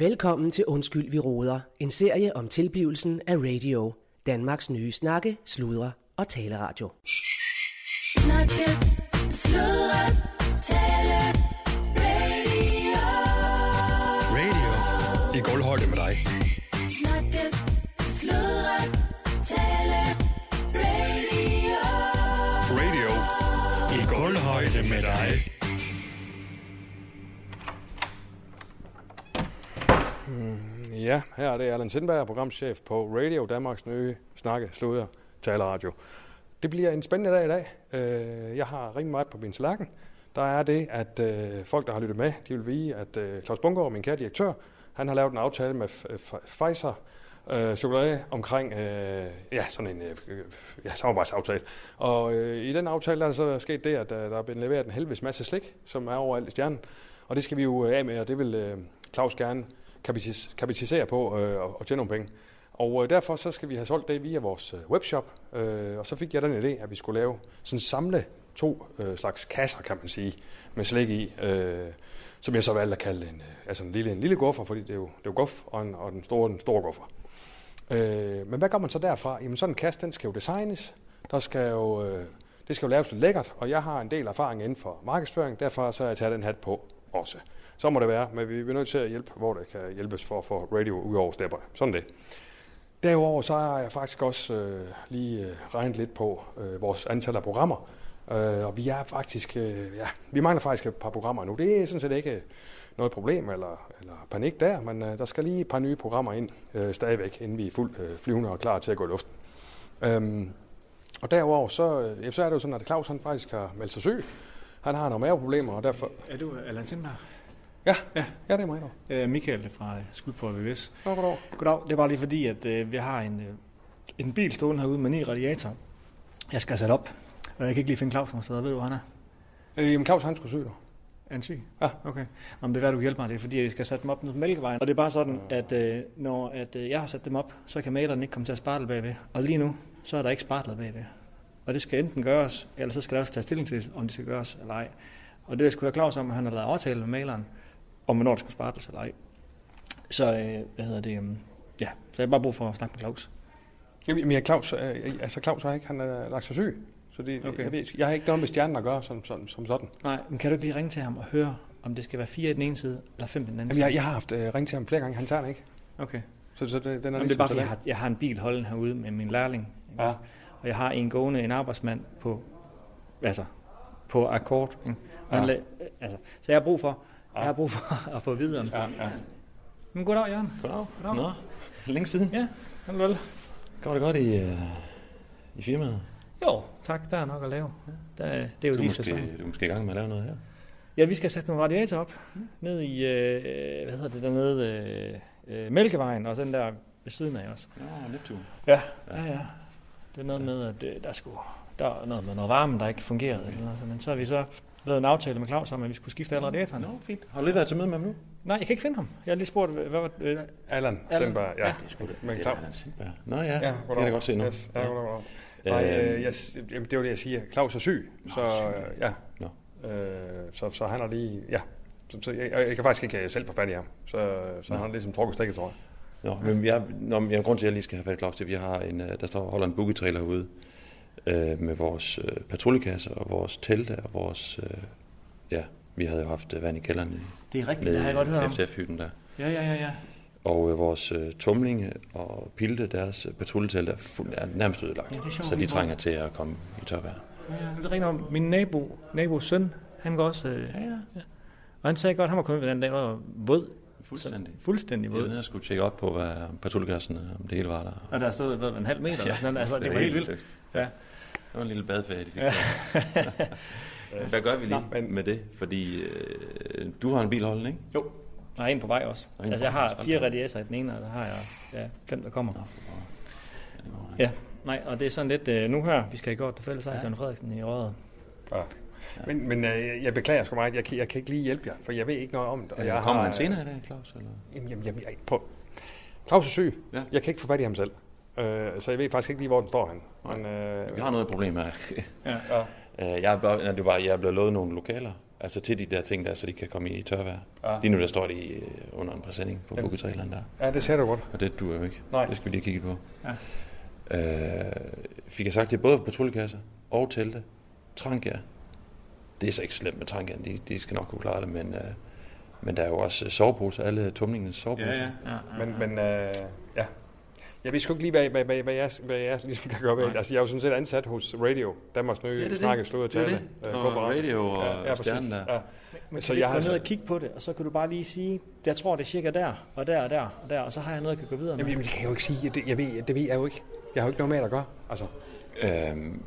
Velkommen til Undskyld, vi råder. En serie om tilblivelsen af radio. Danmarks nye snakke, sludre og taleradio. Snakke, sludre, tale, radio. Radio i gulvhøjde med dig. Ja, her er det Allan Sindberg, programchef på Radio Danmarks nye snakke, sluder, taleradio. Det bliver en spændende dag i dag. Øh, jeg har rimelig meget på min slakken. Der er det, at øh, folk, der har lyttet med, de vil vide, at øh, Claus Bungård, min kære direktør, han har lavet en aftale med Pfizer øh, chokolade omkring øh, ja, sådan en øh, ja, samarbejdsaftale. Og øh, i den aftale der er der så sket det, at øh, der er blevet leveret en helvedes masse slik, som er overalt i stjernen. Og det skal vi jo øh, af med, og det vil øh, Claus gerne kapitis- på øh, og, og tjene nogle penge. Og øh, derfor så skal vi have solgt det via vores øh, webshop. Øh, og så fik jeg den idé, at vi skulle lave sådan samle to øh, slags kasser, kan man sige, med slik i. Øh, som jeg så valgte at kalde en, øh, altså en, lille, en lille guffer, fordi det er jo, det er jo guf, og, en, og den store, den store guffer. Øh, men hvad gør man så derfra? Jamen sådan en kasse, den skal jo designes. Der skal jo, øh, det skal jo laves lidt lækkert, og jeg har en del erfaring inden for markedsføring, derfor så har jeg taget den hat på også. Så må det være, men vi er nødt til at hjælpe, hvor det kan hjælpes for at få radio ud over stepperne. Sådan det. Derudover så har jeg faktisk også øh, lige øh, regnet lidt på øh, vores antal af programmer. Øh, og vi er faktisk, øh, ja, vi mangler faktisk et par programmer nu. Det er sådan set ikke øh, noget problem eller, eller panik der, men øh, der skal lige et par nye programmer ind øh, stadigvæk, inden vi er fuldt øh, flyvende og klar til at gå i luften. Øhm, og derudover så, øh, så er det jo sådan, at Claus han faktisk har meldt sig syg. Han har nogle maveproblemer, og derfor... Er du Allan Sindberg? Ja, Ja. ja det er mig dog. Øh, Michael fra Skud på VVS. Nå, goddag. Goddag. Det er bare lige fordi, at øh, vi har en, øh, en bil stående herude med ni radiator. Jeg skal sat op, og jeg kan ikke lige finde Claus nogen steder. Ved du, hvor han er? Øh, jamen Claus han skulle syg dog. Er han syg? Ja. Okay. Nå, men det er hvad du kan hjælpe mig. Det er fordi, jeg skal sætte dem op nede på Mælkevejen. Og det er bare sådan, at øh, når at, øh, jeg har sat dem op, så kan maleren ikke komme til at spartle bagved. Og lige nu, så er der ikke spartlet bagved. Og det skal enten gøres, eller så skal der også tage stilling til, om det skal gøres eller ej. Og det jeg skulle have Claus om, at han har lavet aftale med maleren, om hvornår det skal spartles eller ej. Så, øh, hvad hedder det, um, ja, så jeg har bare brug for at snakke med Claus. Jamen, men jeg, Claus, øh, altså Claus har ikke, han er lagt sig syg. Så det, Okay. jeg, ved, jeg har ikke noget med stjernen at gøre som, som, som sådan. Nej, men kan du ikke lige ringe til ham og høre, om det skal være fire i den ene side, eller fem i den anden Jamen, side? jeg, jeg har haft øh, ringet til ham flere gange, han tager den ikke. Okay. Så, så det, den er Jamen, det er bare, fordi jeg har, jeg har en bil holdende herude med min lærling. ikke? Ja. Og jeg har en gående, en arbejdsmand på, altså, på akkord. Ikke? Og han Ja. la- altså, så jeg har brug for. Jeg har brug for at få videre. Ja, ja. Men goddag, Jørgen. Goddag. Goddag. Nå, længe siden. Ja, hallo. Går det godt i, uh, i firmaet? Jo, tak. Der er nok at lave. Der, er- det er jo Du er, lige måske, sæson. du er måske i gang med at lave noget her. Ja, vi skal sætte nogle radiator op. Ned i, øh, hvad hedder det dernede, øh, øh, Mælkevejen, og den der ved siden af os. Ja, Neptun. Ja, ja, ja. Det er noget med, at øh, der, skulle, der er noget med noget varme, der ikke fungerede. Eller noget, sådan. men så har vi så lavet en aftale med Claus om, at vi skulle skifte alle radiatorerne. Nå, fint. Har du lige været til møde med ham nu? Nej, jeg kan ikke finde ham. Jeg har lige spurgt, hvad var øh, Allan. Sindberg, ja. Ja. Det er da. Men det Claus- er Allan Sindberg. Nå ja, Ja, det kan jeg da godt se nu. Yes, ja, Ja. goddag, goddag. Nej, Øhm, øh, jeg, jamen, det er jo det, jeg siger. Claus er syg, så syg. øh, ja. Nå. Øh, så, så han har lige, ja. Så, så jeg, jeg, kan faktisk ikke øh, selv få fat i ham. Så, så Nå. han har ligesom trukket stikket, tror jeg. Nå, men jeg, nå, men jeg grund til, at jeg lige skal have fat i Claus, det er, at vi har en, øh, der står holder en boogie-trailer herude øh, med vores øh, patruljekasser og vores telte og vores, øh, ja, vi havde jo haft øh, vand i kælderen i, det er rigtigt, det har jeg godt hørt om. FTF-hytten der. Ja, ja, ja, ja. Og øh, vores øh, tumlinge og pilte, deres øh, patruljetelt er, fuld, er nærmest ødelagt. Ja, det sjovt, så de trænger til at komme i tørvejr. ja det er rigtigt om. Min nabo, nabos søn, han går også... Øh, Ja, ja. og han sagde godt, at han var kommet den dag, var våd. Fuldstændig. Fuldstændig Jeg var våd. nede og skulle tjekke op på, hvad patruljekassen, om det hele var der. Og der stod hvad, en halv meter. Ja, sådan, altså, det var helt vildt. Ja. Det var en lille badferie, de fik. Ja. Ja. Hvad gør vi lige Nå, men- med det? Fordi øh, du har en bil holdende, ikke? Jo. Er en på vej også. En Altså, jeg har fire radiatorer i den ene, og der har jeg ja, fem, der kommer. Nå. Ja, Ja, nej, og det er sådan lidt, øh, nu her, vi skal i går til fælles Ja. John Frederiksen i Røde. Ja. Men, men øh, jeg beklager sgu meget. Jeg kan, jeg kan ikke lige hjælpe jer, for jeg ved ikke noget om det. Og jeg Øh, Kommer har, han senere i dag, Claus? Eller? Jamen, jamen, jamen jeg, på. Claus er syg. Ja. Jeg kan ikke få fat i ham selv. Øh, så jeg ved faktisk ikke lige, hvor den står han. Men, øh, Vi har noget problem her. Ja. Ja. Øh, jeg, er bare, ja, det var, jeg er blevet lovet nogle lokaler, Altså til de der ting der, så de kan komme i tørvejr. Ja. Ja. Lige nu der står de øh, under en præsending på bukketraileren der. Ja, det ser du godt. Og det duer jo ikke. Nej. Det skal vi lige kigge på. Ja. Øh, fik jeg sagt, det er både patruljekasser og telte. Trankia. Det er så ikke slemt med Trankia. De, de skal nok kunne klare det, men, øh, men der er jo også øh, soveposer. Alle tumlingens soveposer. Ja, ja, ja, ja. Men, men øh, ja. Jeg ved sgu ikke lige, hvad, hvad, hvad, hvad, jeg, hvad jeg ligesom kan gøre ved. Altså, jeg er jo sådan set ansat hos Radio, Danmarks nye Ja, snakke, slået og Det er tale. det. øh, Og gå på radio og ja, præcis. stjernen der. Ja. Men Så så jeg jeg har gå ned og kigge på det, og så kan du bare lige sige, jeg tror, det er cirka der, og der, og der, og der, og så har jeg noget, jeg kan gå videre med. Jamen, det kan jeg jo ikke sige. Det, jeg ved, det ved jeg jo ikke. Jeg har jo ikke noget med at gøre. Altså, Øhm,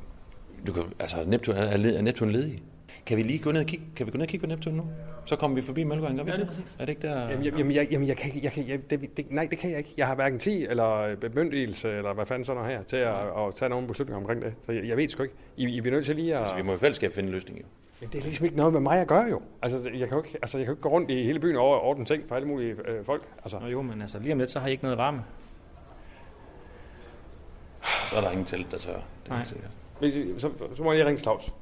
du kan, altså, Neptun, er, led- er Neptun ledig? Kan vi lige gå ned og kigge, kan vi gå ned og kigge på Neptun nu? Så kommer vi forbi Mølgaard, gør vi Ja, det? det er præcis. Er det ikke der? Jamen, jamen, jeg, jamen jeg kan jeg kan, jeg, det, det, nej, det kan jeg ikke. Jeg har hverken tid eller bemyndigelse, eller hvad fanden sådan noget her, til at, at tage nogle beslutninger omkring det. Så jeg, jeg ved sgu ikke. I, I bliver nødt til lige at... Altså, vi må i fællesskab finde en løsning, jo. Men det er ligesom ikke noget med mig at gøre jo. Altså, jeg kan jo ikke, altså, jeg kan jo ikke gå rundt i hele byen og over- ordne ting for alle mulige øh, folk. Altså, Nå jo, men altså lige om lidt, så har I ikke noget varme. Så er der ingen telt, der tør. Det er Nej. sikkert. Så, så må jeg lige ringe til Claus.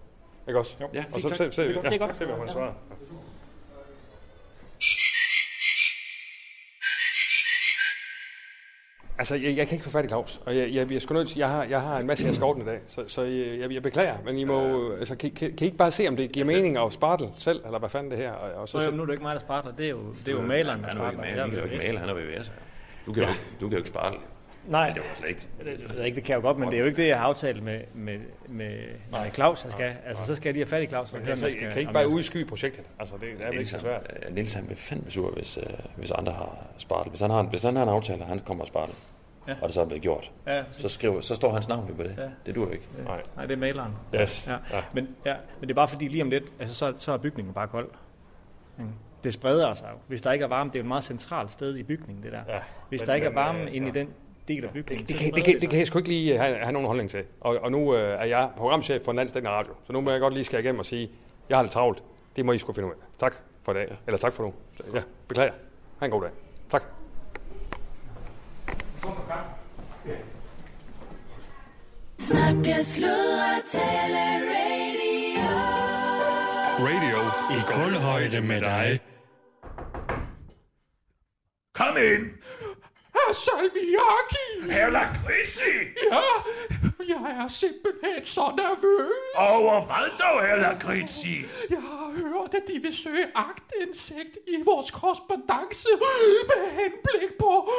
Ikke også? Jo. Ja, og fint, så tak. se, se, Det er godt. ja, Det er godt. se, hvad hun Ja. svarer. Altså, jeg, jeg kan ikke få fat i Claus, og jeg, jeg, jeg, sgu nødt til, jeg, har, jeg har en masse, jeg skal i dag, så, så jeg, jeg, beklager, men I må, altså, kan, kan, kan I ikke bare se, om det giver mening at spartle selv, eller hvad fanden det her, og, og så, så, jo, nu er det ikke mig, der spartler, det er jo, det er jo maleren, der Han er jo ikke spartler. maler, han jo er VVS. Du kan jo ikke, du kan jo ikke spare Nej, Det var slet ikke. det, det, ikke, det kan jeg jo godt, men det er jo ikke det, jeg har aftalt med, med, med, med Claus, jeg skal. Altså, så skal jeg lige have fat i Claus. og høre, om altså, skal- kan ikke bare udskyde projektet, altså det, det er vel ikke så han, svært. øh, Niels han vil fandme sur, hvis, øh, hvis andre har sparet. Hvis han har en, hvis han har en aftale, og han kommer og sparer det, Ja. og det så er blevet gjort, Ja, så, skriver, så står hans navn jo på det. Ja. Det duer jo ikke. Nej. Nej, det er maleren. Yes. Ja. Ja. Men, ja, men det er bare fordi lige om lidt, altså, så, så er bygningen bare kold. Ikke? Det spreder sig jo. Hvis der ikke er varme, det er jo et meget centralt sted i bygningen, det der. Ja, Hvis men- der ikke er men, varme øh, inde i ja. Den del af bygningen, Det, så kan, det, kan, det kan jeg sgu ikke lige have, have nogen holdning til. Og, og nu øh, er jeg programchef for en landstækkende radio, så nu må jeg godt lige skære igennem og sige, jeg har det travlt. Det må I sgu finde ud af. Tak for i dag. Eller tak for nu. Ja, beklager. Ha' en god dag. Tak. Snakke, sludre, tale, radio. Radio i kulhøjde med dig. Kom ind! Herr Salmiaki! Herr Lakritzi! Ja, jeg er simpelthen så nervøs. Over hvad dog, herr Lakritzi? Jeg har hørt, at de vil søge agtindsigt i vores korrespondence med henblik på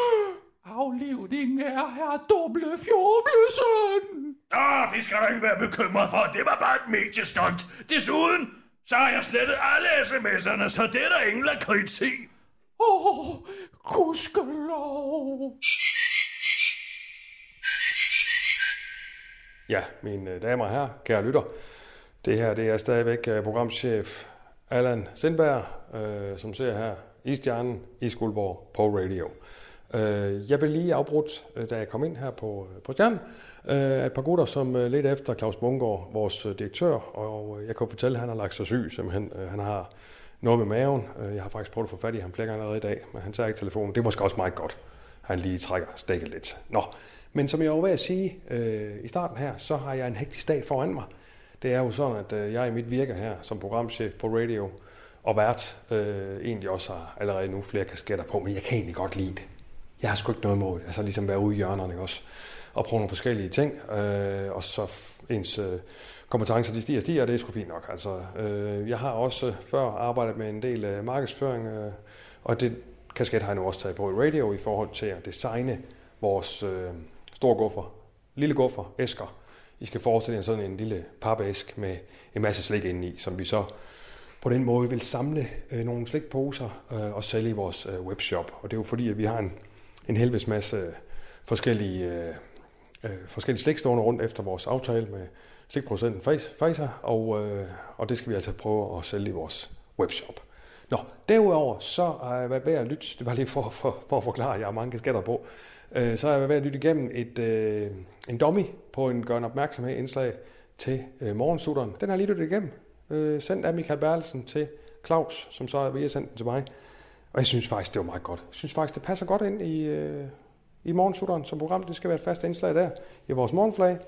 aflivningen af herr Dumle Fjoblesen. Ah, det skal du ikke være bekymret for. Det var bare et mediestunt. Desuden, så har jeg slettet alle sms'erne, så det er der ingen lakritz i. Åh, oh, gudskelov. Ja, mine øh, damer og herrer, kære lytter. Det her det er stadigvæk øh, programchef Allan Sindberg, øh, som ser her i Stjernen i Skuldborg på radio. Øh, jeg vil lige afbrudt, øh, da jeg kom ind her på, på Stjernen, øh, et par gutter, som øh, efter Claus Bungård, vores direktør, og jeg kan fortælle, at han har lagt sig syg, simpelthen. Øh, han har noget med maven. Øh, jeg har faktisk prøvet at få fat i ham flere gange allerede i dag, men han tager ikke telefonen. Det er måske også meget godt, han lige trækker stikket lidt. Nå, men som jeg var ved at sige øh, i starten her, så har jeg en hektisk dag foran mig. Det er jo sådan, at øh, jeg i mit virke her som programchef på radio og vært øh, egentlig også har allerede nu flere kasketter på, men jeg kan egentlig godt lide det. Jeg har sgu ikke noget imod det. Altså ligesom være ude i hjørnerne ikke også? Og prøve nogle forskellige ting, øh, og så ens øh, kompetencer de stiger og stiger, og det er sgu fint nok. Altså, øh, jeg har også øh, før arbejdet med en del øh, markedsføring, øh, og det kasket har jeg nu også taget på i radio i forhold til at designe vores øh, store guffer, lille guffer, æsker. I skal forestille jer sådan en lille papæsk med en masse slik indeni, som vi så på den måde vil samle øh, nogle slikposer øh, og sælge i vores øh, webshop. Og det er jo fordi, at vi har en, en helvedes masse forskellige, øh, øh, forskellige slik stående rundt efter vores aftale med slikproducenten Pfizer, og, øh, og det skal vi altså prøve at sælge i vores webshop. Nå, derudover så har jeg været ved at lytte, det var lige for, for, for at forklare, jeg har mange skatter på, øh, så har jeg været ved at lytte igennem et, øh, en dummy på en gør en opmærksomhed indslag til øh, morgensutteren. Den har jeg lige lyttet igennem, øh, sendt af Michael Berlsen til Claus, som så er ved at sende den til mig. Og jeg synes faktisk, det var meget godt. Jeg synes faktisk, det passer godt ind i, øh, i morgensutteren som program. Det skal være et fast indslag der i vores morgenflag.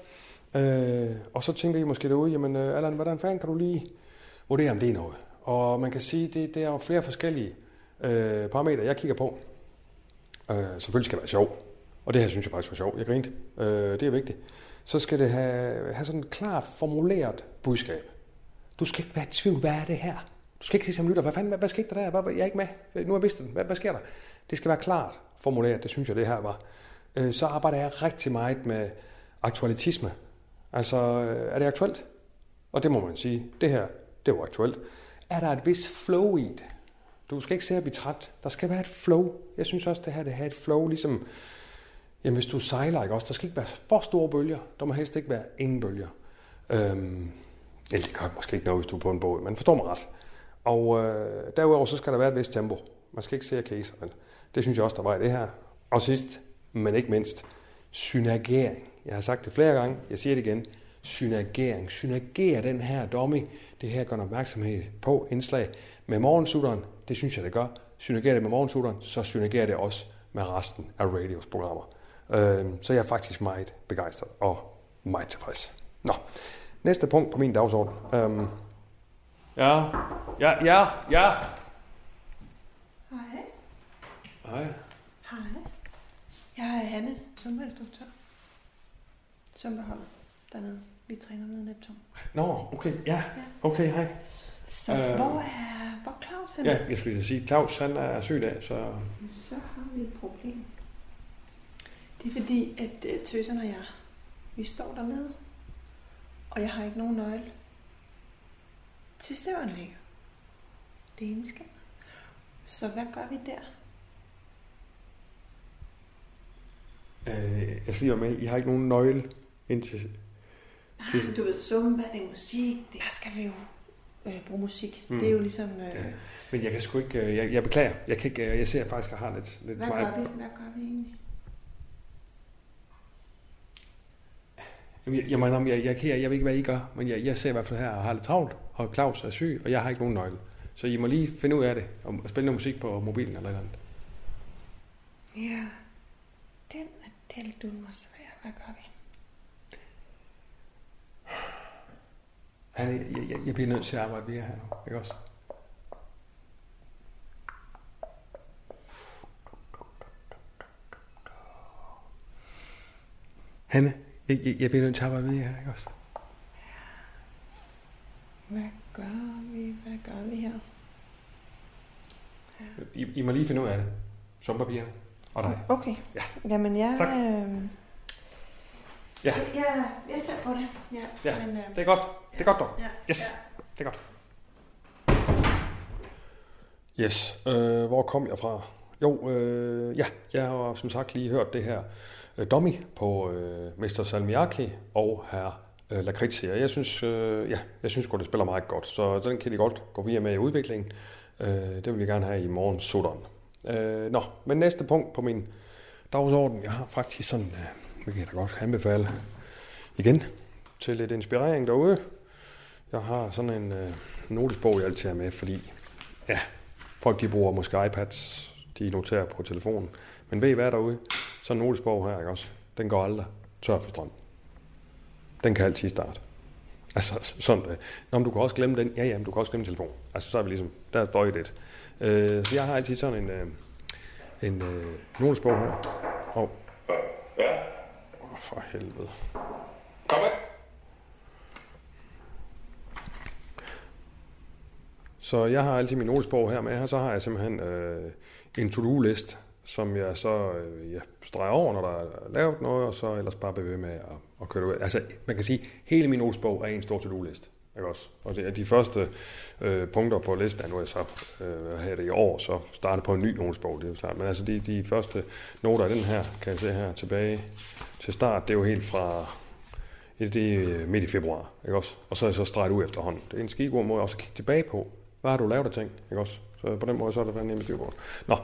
Øh, og så tænker I måske derude, jamen øh, Allan, hvordan fanden kan du lige vurdere, om det er noget? Og man kan sige, det, det er jo flere forskellige øh, parametre, jeg kigger på. Øh, selvfølgelig skal det være sjov. Og det her synes jeg faktisk var sjovt. Jeg grinte. Øh, det er vigtigt. Så skal det have, have sådan et klart formuleret budskab. Du skal ikke være i tvivl, hvad er det her? Du skal ikke sige som lytter, hvad fanden, hvad, hvad skete der der? Hvad, jeg er ikke med. Nu har jeg vidst den. Hvad, hvad sker der? Det skal være klart formuleret, det synes jeg, det her var. Øh, så arbejder jeg rigtig meget med aktualitisme. Altså, øh, er det aktuelt? Og det må man sige. Det her, det er jo aktuelt. Er der et vis flow i det? Du skal ikke se at blive træt. Der skal være et flow. Jeg synes også, det her det har et flow, ligesom Jamen hvis du sejler, ikke også, der skal ikke være for store bølger. Der må helst ikke være ingen bølger. Øhm, eller det gør måske ikke noget, hvis du er på en båd, men forstår mig ret. Og øh, derudover så skal der være et vist tempo. Man skal ikke se at kæse, men det synes jeg også, der var i det her. Og sidst, men ikke mindst, synergering. Jeg har sagt det flere gange, jeg siger det igen. Synergering. Synergere den her dummy, det her gør en opmærksomhed på indslag med morgensutteren. Det synes jeg, det gør. Synergere det med morgensutteren, så synergerer det også med resten af radios programmer. Øh, så jeg er faktisk meget begejstret og meget tilfreds. Nå, næste punkt på min dagsorden. Øhm, ja, ja, ja, ja. Hej. Hej. Jeg er Hanne, sundhedsinstruktør. Svømmeholdet dernede. Vi træner nede i Neptun. Nå, okay, ja. Okay, hej. Så Øh. øh, hvor er hvor er Claus henne? Ja, jeg skulle lige sige, Claus han er syg dag, så Så har vi et problem. Det er fordi, at uh, tøserne og jeg, vi står dernede, og jeg har ikke nogen nøgle til støvanlægget. Det er i skabet. Så hvad gør vi der? Øh, jeg siger med, I har ikke nogen nøgle indtil... Nej, du ved, zumba, det er musik, det der skal vi jo øh, bruge musik. Mm. Mm. Det er jo ligesom, øh, Ja. Men jeg kan sgu ikke, øh, jeg, jeg beklager, jeg kan ikke, øh, jeg ser faktisk, at jeg har lidt, lidt hvad gør vi? Hvad gør vi egentlig? Jamen, jeg, jeg, jeg, jeg, jeg, jeg ved ikke, hvad I gør, men jeg, jeg ser i hvert fald her og har lidt travlt, og Claus er syg, og jeg har ikke nogen nøgle. Så I må lige finde ud af det, og spille noget musik på mobilen eller et eller andet. Ja, den er del du mig svær. Hvad gør vi? Han, jeg, jeg, jeg bliver nødt til at arbejde mere her nu, ikke også? Hanne, jeg, jeg, jeg bliver nødt til at arbejde mere her, ikke også? Hvad gør vi? Hvad gør vi her? I, I må lige finde ud af det. Som papirerne. Og dig. Okay. Ja. Jamen, jeg... Tak. Øh, Ja. jeg, jeg ser på det. Ja, Ja, men, øh, det er godt. Det er godt dog. Ja, Yes, ja. det er godt. Yes, øh, hvor kom jeg fra? Jo, øh, ja, jeg har som sagt lige hørt det her øh, dummy på øh, Mr. Salmiaki og her øh, Lakritzi. Og Jeg synes, øh, ja, jeg synes godt, det spiller meget godt, så den kan de godt gå videre med i udviklingen. Øh, det vil vi gerne have i morgen sutteren. Øh, nå, men næste punkt på min dagsorden, jeg har faktisk sådan, øh, det kan jeg da godt anbefale igen til lidt inspirering derude. Jeg har sådan en øh, notesbog, jeg altid har med, fordi ja, folk de bruger måske iPads, de noterer på telefonen. Men ved I hvad derude? Sådan en notesbog her, ikke også? Den går aldrig tør for strøm. Den kan altid starte. Altså sådan, øh, Nå, men du kan også glemme den. Ja, ja, men du kan også glemme telefonen. Altså så er vi ligesom, der er døjet lidt. Øh, så jeg har altid sådan en, øh, en øh, notesbog her. Hov. Åh, for helvede. Kom med. Så jeg har altid min notesbog her med, og så har jeg simpelthen øh, en to-do-list, som jeg så øh, ja, streger over, når der er lavet noget, og så ellers bare bevæger med at, at køre det ud. Altså, man kan sige, hele min notesbog er en stor to-do-list. Ikke også? Og det er de første øh, punkter på listen, nu er jeg så øh, her det i år, så starter på en ny notesbog, det er jo klart. Men altså de, de første noter af den her, kan jeg se her tilbage til start, det er jo helt fra Ja, det er øh, midt i februar, ikke også? Og så er jeg så streget ud efterhånden. Det er en skigod god måde også at kigge tilbage på. Hvad har du lavet af ting, ikke også? Så på den måde, så er det været nemt skrivebord. Nå,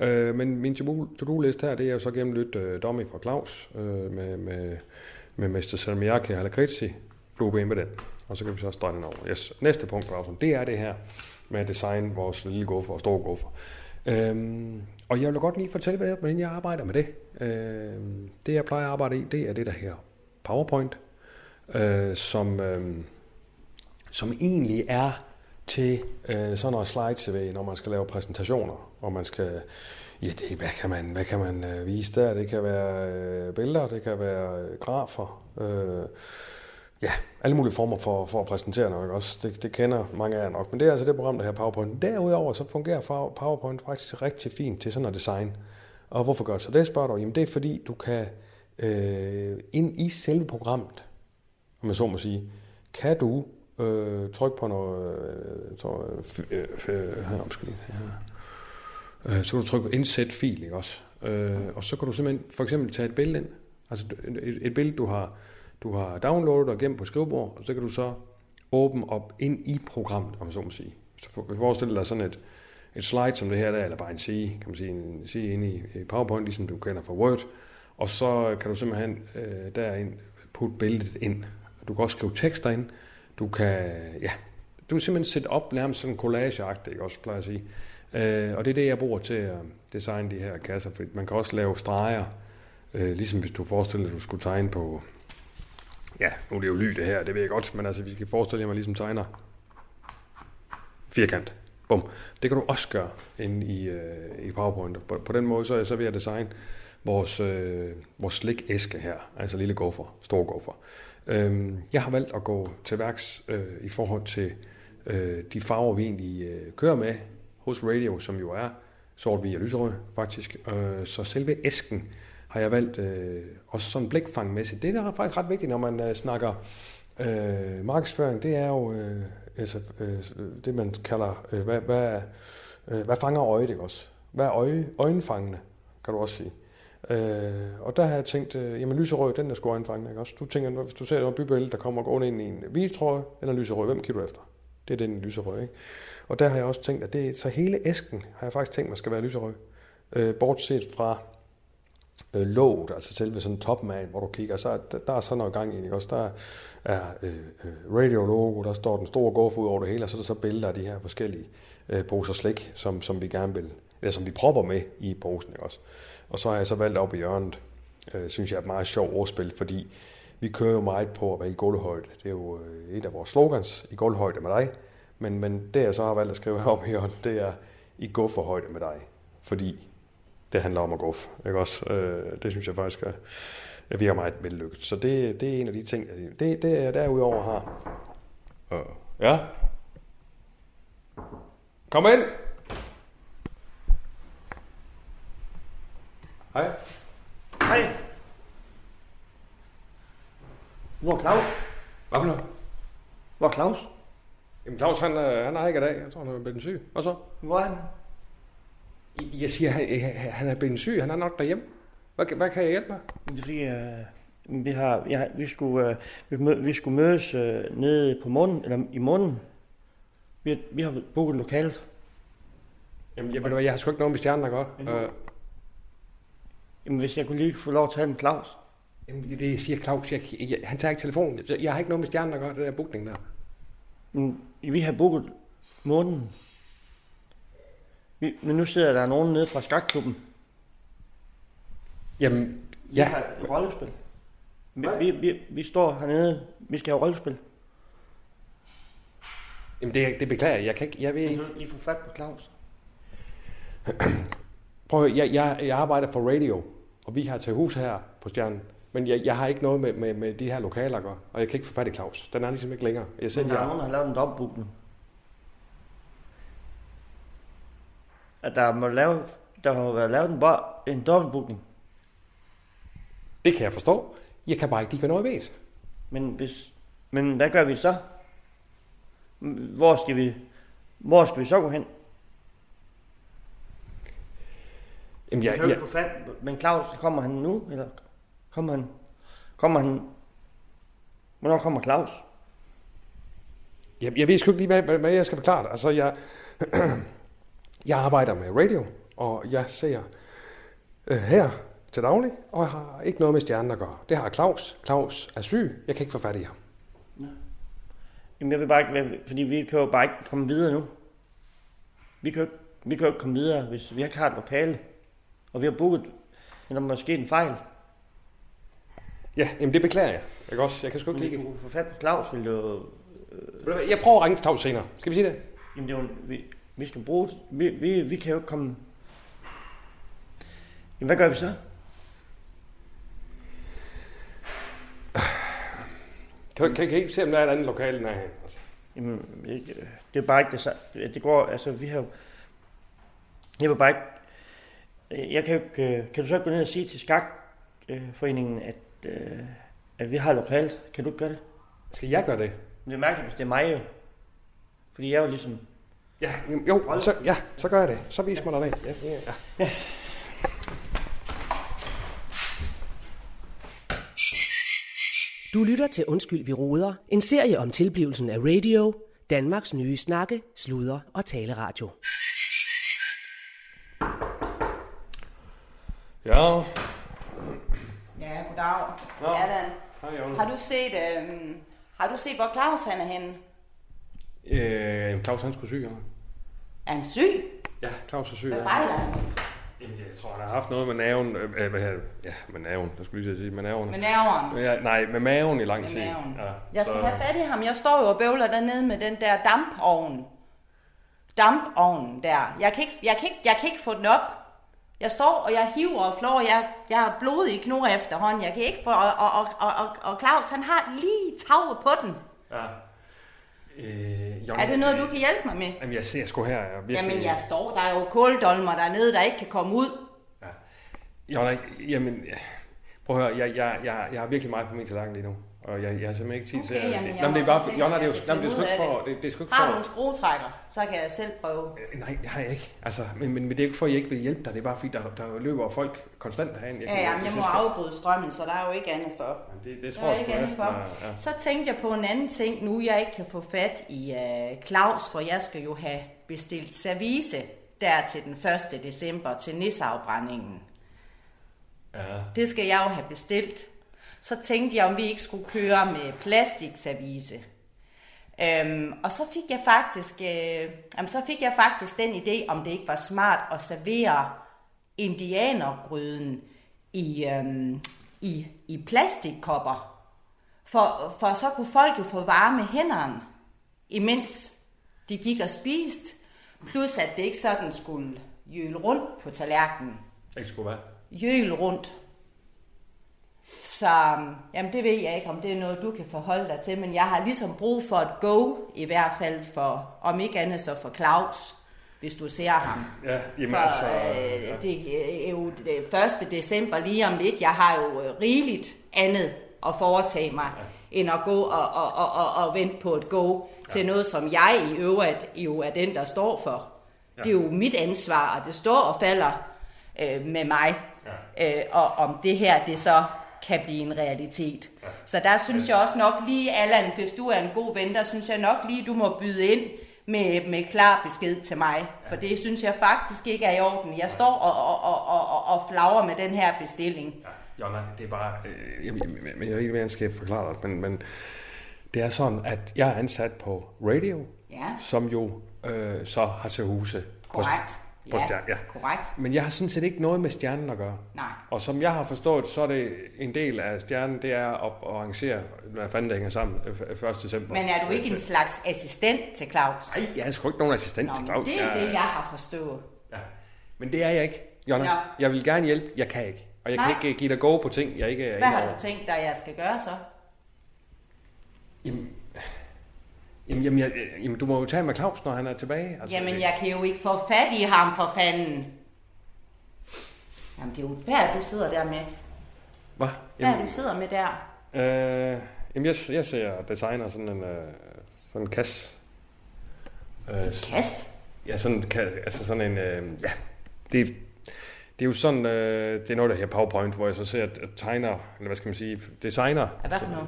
øh, men min to-do-liste her, det er jo så gennemlyt øh, Dummy fra Claus øh, med, med, med Mester Salmiaki og Halakritsi. Blue med den. Og så kan vi så strege den over. Yes. Næste punkt på det er det her med at designe vores lille guffer og store guffer. Øhm, og jeg vil godt lige fortælle, hvad- hvordan jeg arbejder med det. Øhm, det, jeg plejer at arbejde i, det er det der her PowerPoint, øh, som, øh, som egentlig er til øh, sådan noget slide-CV, når man skal lave præsentationer, og man skal, ja, det, hvad kan man, hvad kan man øh, vise der? Det kan være øh, billeder, det kan være øh, grafer, øh, ja, alle mulige former for, for at præsentere noget, også? Det, det kender mange af jer nok, men det er altså det program, der her PowerPoint. Derudover så fungerer PowerPoint faktisk rigtig fint til sådan noget design. Og hvorfor gør det så det, spørger du? Jamen det er fordi, du kan øh, ind i selve programmet, om jeg så må sige, kan du øh, trykke på noget, øh, tror, øh, øh, øh her, øh, så kan du trykke på indsæt fil, ikke også? Øh, og så kan du simpelthen for eksempel tage et billede ind, altså et, et billede, du har, du har downloadet og gemt på skrivebord, og så kan du så åbne op ind i programmet, om så må sige. Så for, forestil dig sådan et, et slide som det her der, eller bare en side, kan man sige, en side inde i, PowerPoint, ligesom du kender fra Word, og så kan du simpelthen øh, derind putte billedet ind. Du kan også skrive tekster ind, du kan, ja, du kan simpelthen sætte op nærmest sådan en collage ikke også, plejer at sige. Øh, og det er det, jeg bruger til at designe de her kasser, for man kan også lave streger, øh, ligesom hvis du forestiller dig, at du skulle tegne på, ja, nu er det jo ly det her, det ved jeg godt, men altså, vi skal forestille jer, at man ligesom tegner firkant. Bum. Det kan du også gøre inde i, øh, i PowerPoint. På, på den måde, så jeg så vil jeg designe vores, øh, vores slikæske her, altså lille gofer, store gofer. Øhm, jeg har valgt at gå til værks øh, i forhold til øh, de farver, vi egentlig øh, kører med hos Radio, som jo er sort, hvid og lyserød faktisk. Øh, så selve æsken har jeg valgt øh, også sådan blikfangmæssigt. Det er faktisk ret vigtigt, når man øh, snakker øh, markedsføring. Det er jo øh, altså, øh, det, man kalder, øh, hvad, hvad, øh, hvad fanger øjet, ikke også? Hvad er øje, øjenfangende, kan du også sige. Øh, og der har jeg tænkt, øh, jamen lyserød, den er sgu øjenfangende, ikke også? Du tænker, hvis du ser et bybillede, der kommer gående ind i en hvid trøje, eller lyserød, hvem kigger du efter? Det er den lyserød, ikke? Og der har jeg også tænkt, at det, så hele æsken har jeg faktisk tænkt mig skal være lyserød. Øh, bortset fra øh, låget, altså selve sådan toppen af, hvor du kigger, så er, der, der er sådan noget gang i, ikke også? Der er øh, øh, radio-logo, der står den store gård ud over det hele, og så er der så billeder af de her forskellige øh, poser slik, som, som vi gerne vil, eller som vi propper med i posen, ikke også? Og så har jeg så valgt op i hjørnet, øh, synes jeg er et meget sjovt ordspil, fordi vi kører jo meget på at være i gulvhøjde. Det er jo øh, et af vores slogans, i gulvhøjde med dig. Men, men det jeg så har valgt at skrive op i hjørnet, det er i gufferhøjde med dig. Fordi det handler om at guffe, ikke også? Øh, det synes jeg faktisk er, jeg virker meget vellykket. Så det, det er en af de ting, jeg- det, det jeg derudover har. Øh, ja? Kom ind! Hej. Hej. Hvor er Claus? Hvad for noget? Hvor er Claus? Jamen Claus, han, øh, han er ikke i dag. Jeg tror, han er blevet syg. Hvad så? Hvor er han? Jeg siger, han, han er blevet syg. Han er nok derhjemme. Hvad, hvad kan jeg hjælpe med? Det er fordi, øh, vi, har, har, vi, skulle, øh, vi, mø, vi skulle mødes øh, nede på månen, eller i månen. Vi, har- vi har booket lokalet. Jamen, jeg, ved du jeg har sgu ikke noget med stjernen at gøre. Øh, Jamen, hvis jeg kunne lige få lov at tale med Claus. jamen, det jeg siger Claus, jeg, jeg, han tager ikke telefonen. Jeg, jeg har ikke noget med stjernen at gøre, det der bookning der. Men vi har booket månen. Vi, men nu sidder der nogen nede fra skakklubben. Jamen, Vi ja. har et rollespil. Vi, vi, vi, vi står hernede. Vi skal have rollespil. Jamen, det, det beklager jeg. Jeg kan ikke, jeg ved Vi ikke. kan lige få fat på Claus. Prøv at høre, jeg, jeg, jeg arbejder for radio, og vi har til hus her på Stjernen. Men jeg, jeg har ikke noget med, med, med de her lokaler at gøre, og jeg kan ikke få fat i Claus. Den er ligesom ikke længere. Jeg Men selv, der er jeg, nogen, der har lavet en dobbeltbookning. At der må lave, der har været lavet en, bo- en dobbeltbookning. det kan jeg forstå. Jeg kan bare ikke lide, hvad noget ved. Men, hvis, men hvad gør vi så? Hvor skal vi, hvor skal vi så gå hen? Jamen, Jeg, jeg, kan jeg, jeg, få fat, men Claus, kommer han nu? Eller kommer han? Kommer han? Hvornår kommer Claus? jeg, jeg ved sgu ikke lige, hvad, hvad, hvad jeg skal forklare dig. Altså, jeg, jeg arbejder med radio, og jeg ser øh, her til daglig, og jeg har ikke noget med stjernen at gøre. Det har Claus. Claus er syg. Jeg kan ikke få fat i ham. Jamen, jeg vil bare ikke, fordi vi kan jo bare ikke komme videre nu. Vi kan jo ikke, vi kan jo ikke komme videre, hvis vi ikke har et lokale. Og vi har booket, må måske en fejl. Ja, jamen det beklager jeg. Jeg kan, også, jeg kan sgu ikke lide du få fat på Claus, ville du... Hvad, Jeg prøver at ringe til Claus senere. Skal vi sige det? Jamen, det er jo, vi, vi skal bruge... Vi, vi, vi kan jo ikke komme... Jamen, hvad gør vi så? Kan, kan, kan I ikke se, om der er et andet lokale nærheden? Altså, Jamen, ikke, det er bare ikke det samme. Det går, altså, vi har. Jeg vil bare ikke... Jeg kan, ikke, kan du så gå ned og sige til skakforeningen, at, øh, at vi har lokalt? Kan du ikke gøre det? skal jeg gøre det? Det er mærkeligt, hvis det er mig jo. Fordi jeg er jo ligesom... Ja, jo, så, ja, så gør jeg det. Så vis mig dig det. Ja, ja, ja. Du lytter til Undskyld, vi råder. En serie om tilblivelsen af radio. Danmarks nye snakke, sludre og taleradio. Ja, Ja, goddag. Nå. Hej Jonna. har du set, øhm, har du set, hvor Claus han er henne? Øh, Claus han skulle syg, ja. Er han syg? Ja, Claus er syg. Hvad fejler han? Jeg tror, han har haft noget med naven. Øh, øh, hvad her, ja, med naven. Jeg skulle lige sige med naven. Med nerveren? Ja, nej, med maven i lang Med tid. maven. Ja, Jeg skal så- have fat i ham. Jeg står jo og bøvler dernede med den der dampovn. Dampovnen der. Jeg kan ikke, jeg kan ikke, jeg kan ikke få den op. Jeg står, og jeg hiver og flår. Jeg, jeg har blodige knurrer efterhånden. Jeg kan ikke få... Og, og, og, og, og, og Claus, han har lige taget på den. Ja. Øh, Jonna, Er det noget, du kan hjælpe mig med? Jamen, jeg ser sgu her. Jeg virkelig... Jamen, jeg står. Der er jo kåldolmer dernede, der ikke kan komme ud. Jonna, jamen... Prøv at høre, jeg, jeg, jeg, jeg har virkelig meget på min tallerken lige nu. Og jeg, jeg har simpelthen ikke tid til Okay, at... jamen, jeg Jamen, det er bare... for- Jonna, om det er jo jeg jamen, det er sgu ikke for... Det, det er sgu ikke Har du en skruetrækker, så kan jeg selv prøve. Øh, Nej, det har jeg ikke. Altså, men, men, men det er ikke for, at jeg ikke vil hjælpe dig. Det er bare fordi, der, der løber folk konstant herinde. Ja, jamen, jeg må afbryde strømmen, så der er jo ikke andet for. Det, det Der tror er jeg ikke andet for. er- ja. Så tænkte jeg på en anden ting, nu jeg ikke kan få fat i uh, Claus, for jeg skal jo have bestilt service der til den 1. december til nisseafbrændingen. Ja. Det skal jeg jo have bestilt. Så tænkte jeg, om vi ikke skulle køre med plastikservice. Øhm, og så fik jeg faktisk, øh, jamen, så fik jeg faktisk den idé, om det ikke var smart at servere indianergryden i, øhm, i, i plastikkopper. For, for så kunne folk jo få varme hænderne, imens de gik og spiste. Plus at det ikke sådan skulle jøle rundt på tallerkenen. Ikke skulle være. Jøle rundt. Så jamen, det ved jeg ikke, om det er noget, du kan forholde dig til, men jeg har ligesom brug for et go, i hvert fald for, om ikke andet så for Claus, hvis du ser ham. Ja, jamen For altså... øh, ja. det er jo det 1. december lige om lidt. Jeg har jo øh, rigeligt andet at foretage mig, ja. end at gå og, og, og, og, og vente på et go ja. til noget, som jeg i øvrigt jo er den, der står for. Ja. Det er jo mit ansvar, og det står og falder øh, med mig. Ja. Øh, og om det her, det så kan blive en realitet. Ja. Så der synes jeg også nok lige, Allan, hvis du er en god ven, der synes jeg nok lige, du må byde ind med, med klar besked til mig. Ja. For det synes jeg faktisk ikke er i orden. Jeg står og, og, og, og, og, flagrer med den her bestilling. Ja, Jonna, det er bare... Øh, jeg, jeg, jeg, jeg ved ikke, hvad jeg skal forklare dig, men, men det er sådan, at jeg er ansat på radio, Ja. som jo øh, så har til huse på, Korrekt. På Ja, stjerne. Ja. korrekt. Men jeg har sådan set ikke noget med stjernen at gøre. Nej. Og som jeg har forstået, så er det en del af stjernen, det er at, arrangere, hvad fanden det hænger sammen, øh, 1. december. Men er du ikke en slags assistent til Claus? Nej, jeg er sgu ikke nogen assistent Nå, til Claus. det er jeg, det, jeg har forstået. Ja. Men det er jeg ikke, Jonna. Nå. Jeg vil gerne hjælpe, jeg kan ikke. Og jeg Nej. kan ikke give dig go på ting, jeg ikke er Hvad har du tænkt dig, jeg skal gøre så? Jamen, jamen, jamen, jeg, jamen, du må jo tage med Claus, når han er tilbage. Altså, Jamen, det- jeg kan jo ikke få fat i ham for fanden. Jamen, det er jo hvad du sidder der med. Hvad? Hvad er det, du sidder med der? Øh, jamen, jeg, jeg ser designer sådan en, øh, sådan en kasse. Øh, Kast? Ja, sådan, en altså sådan en, øh, ja, det, det er jo sådan, øh, det er noget, der her PowerPoint, hvor jeg så ser at tegner, eller hvad skal man sige, designer. Ja, hvad for noget?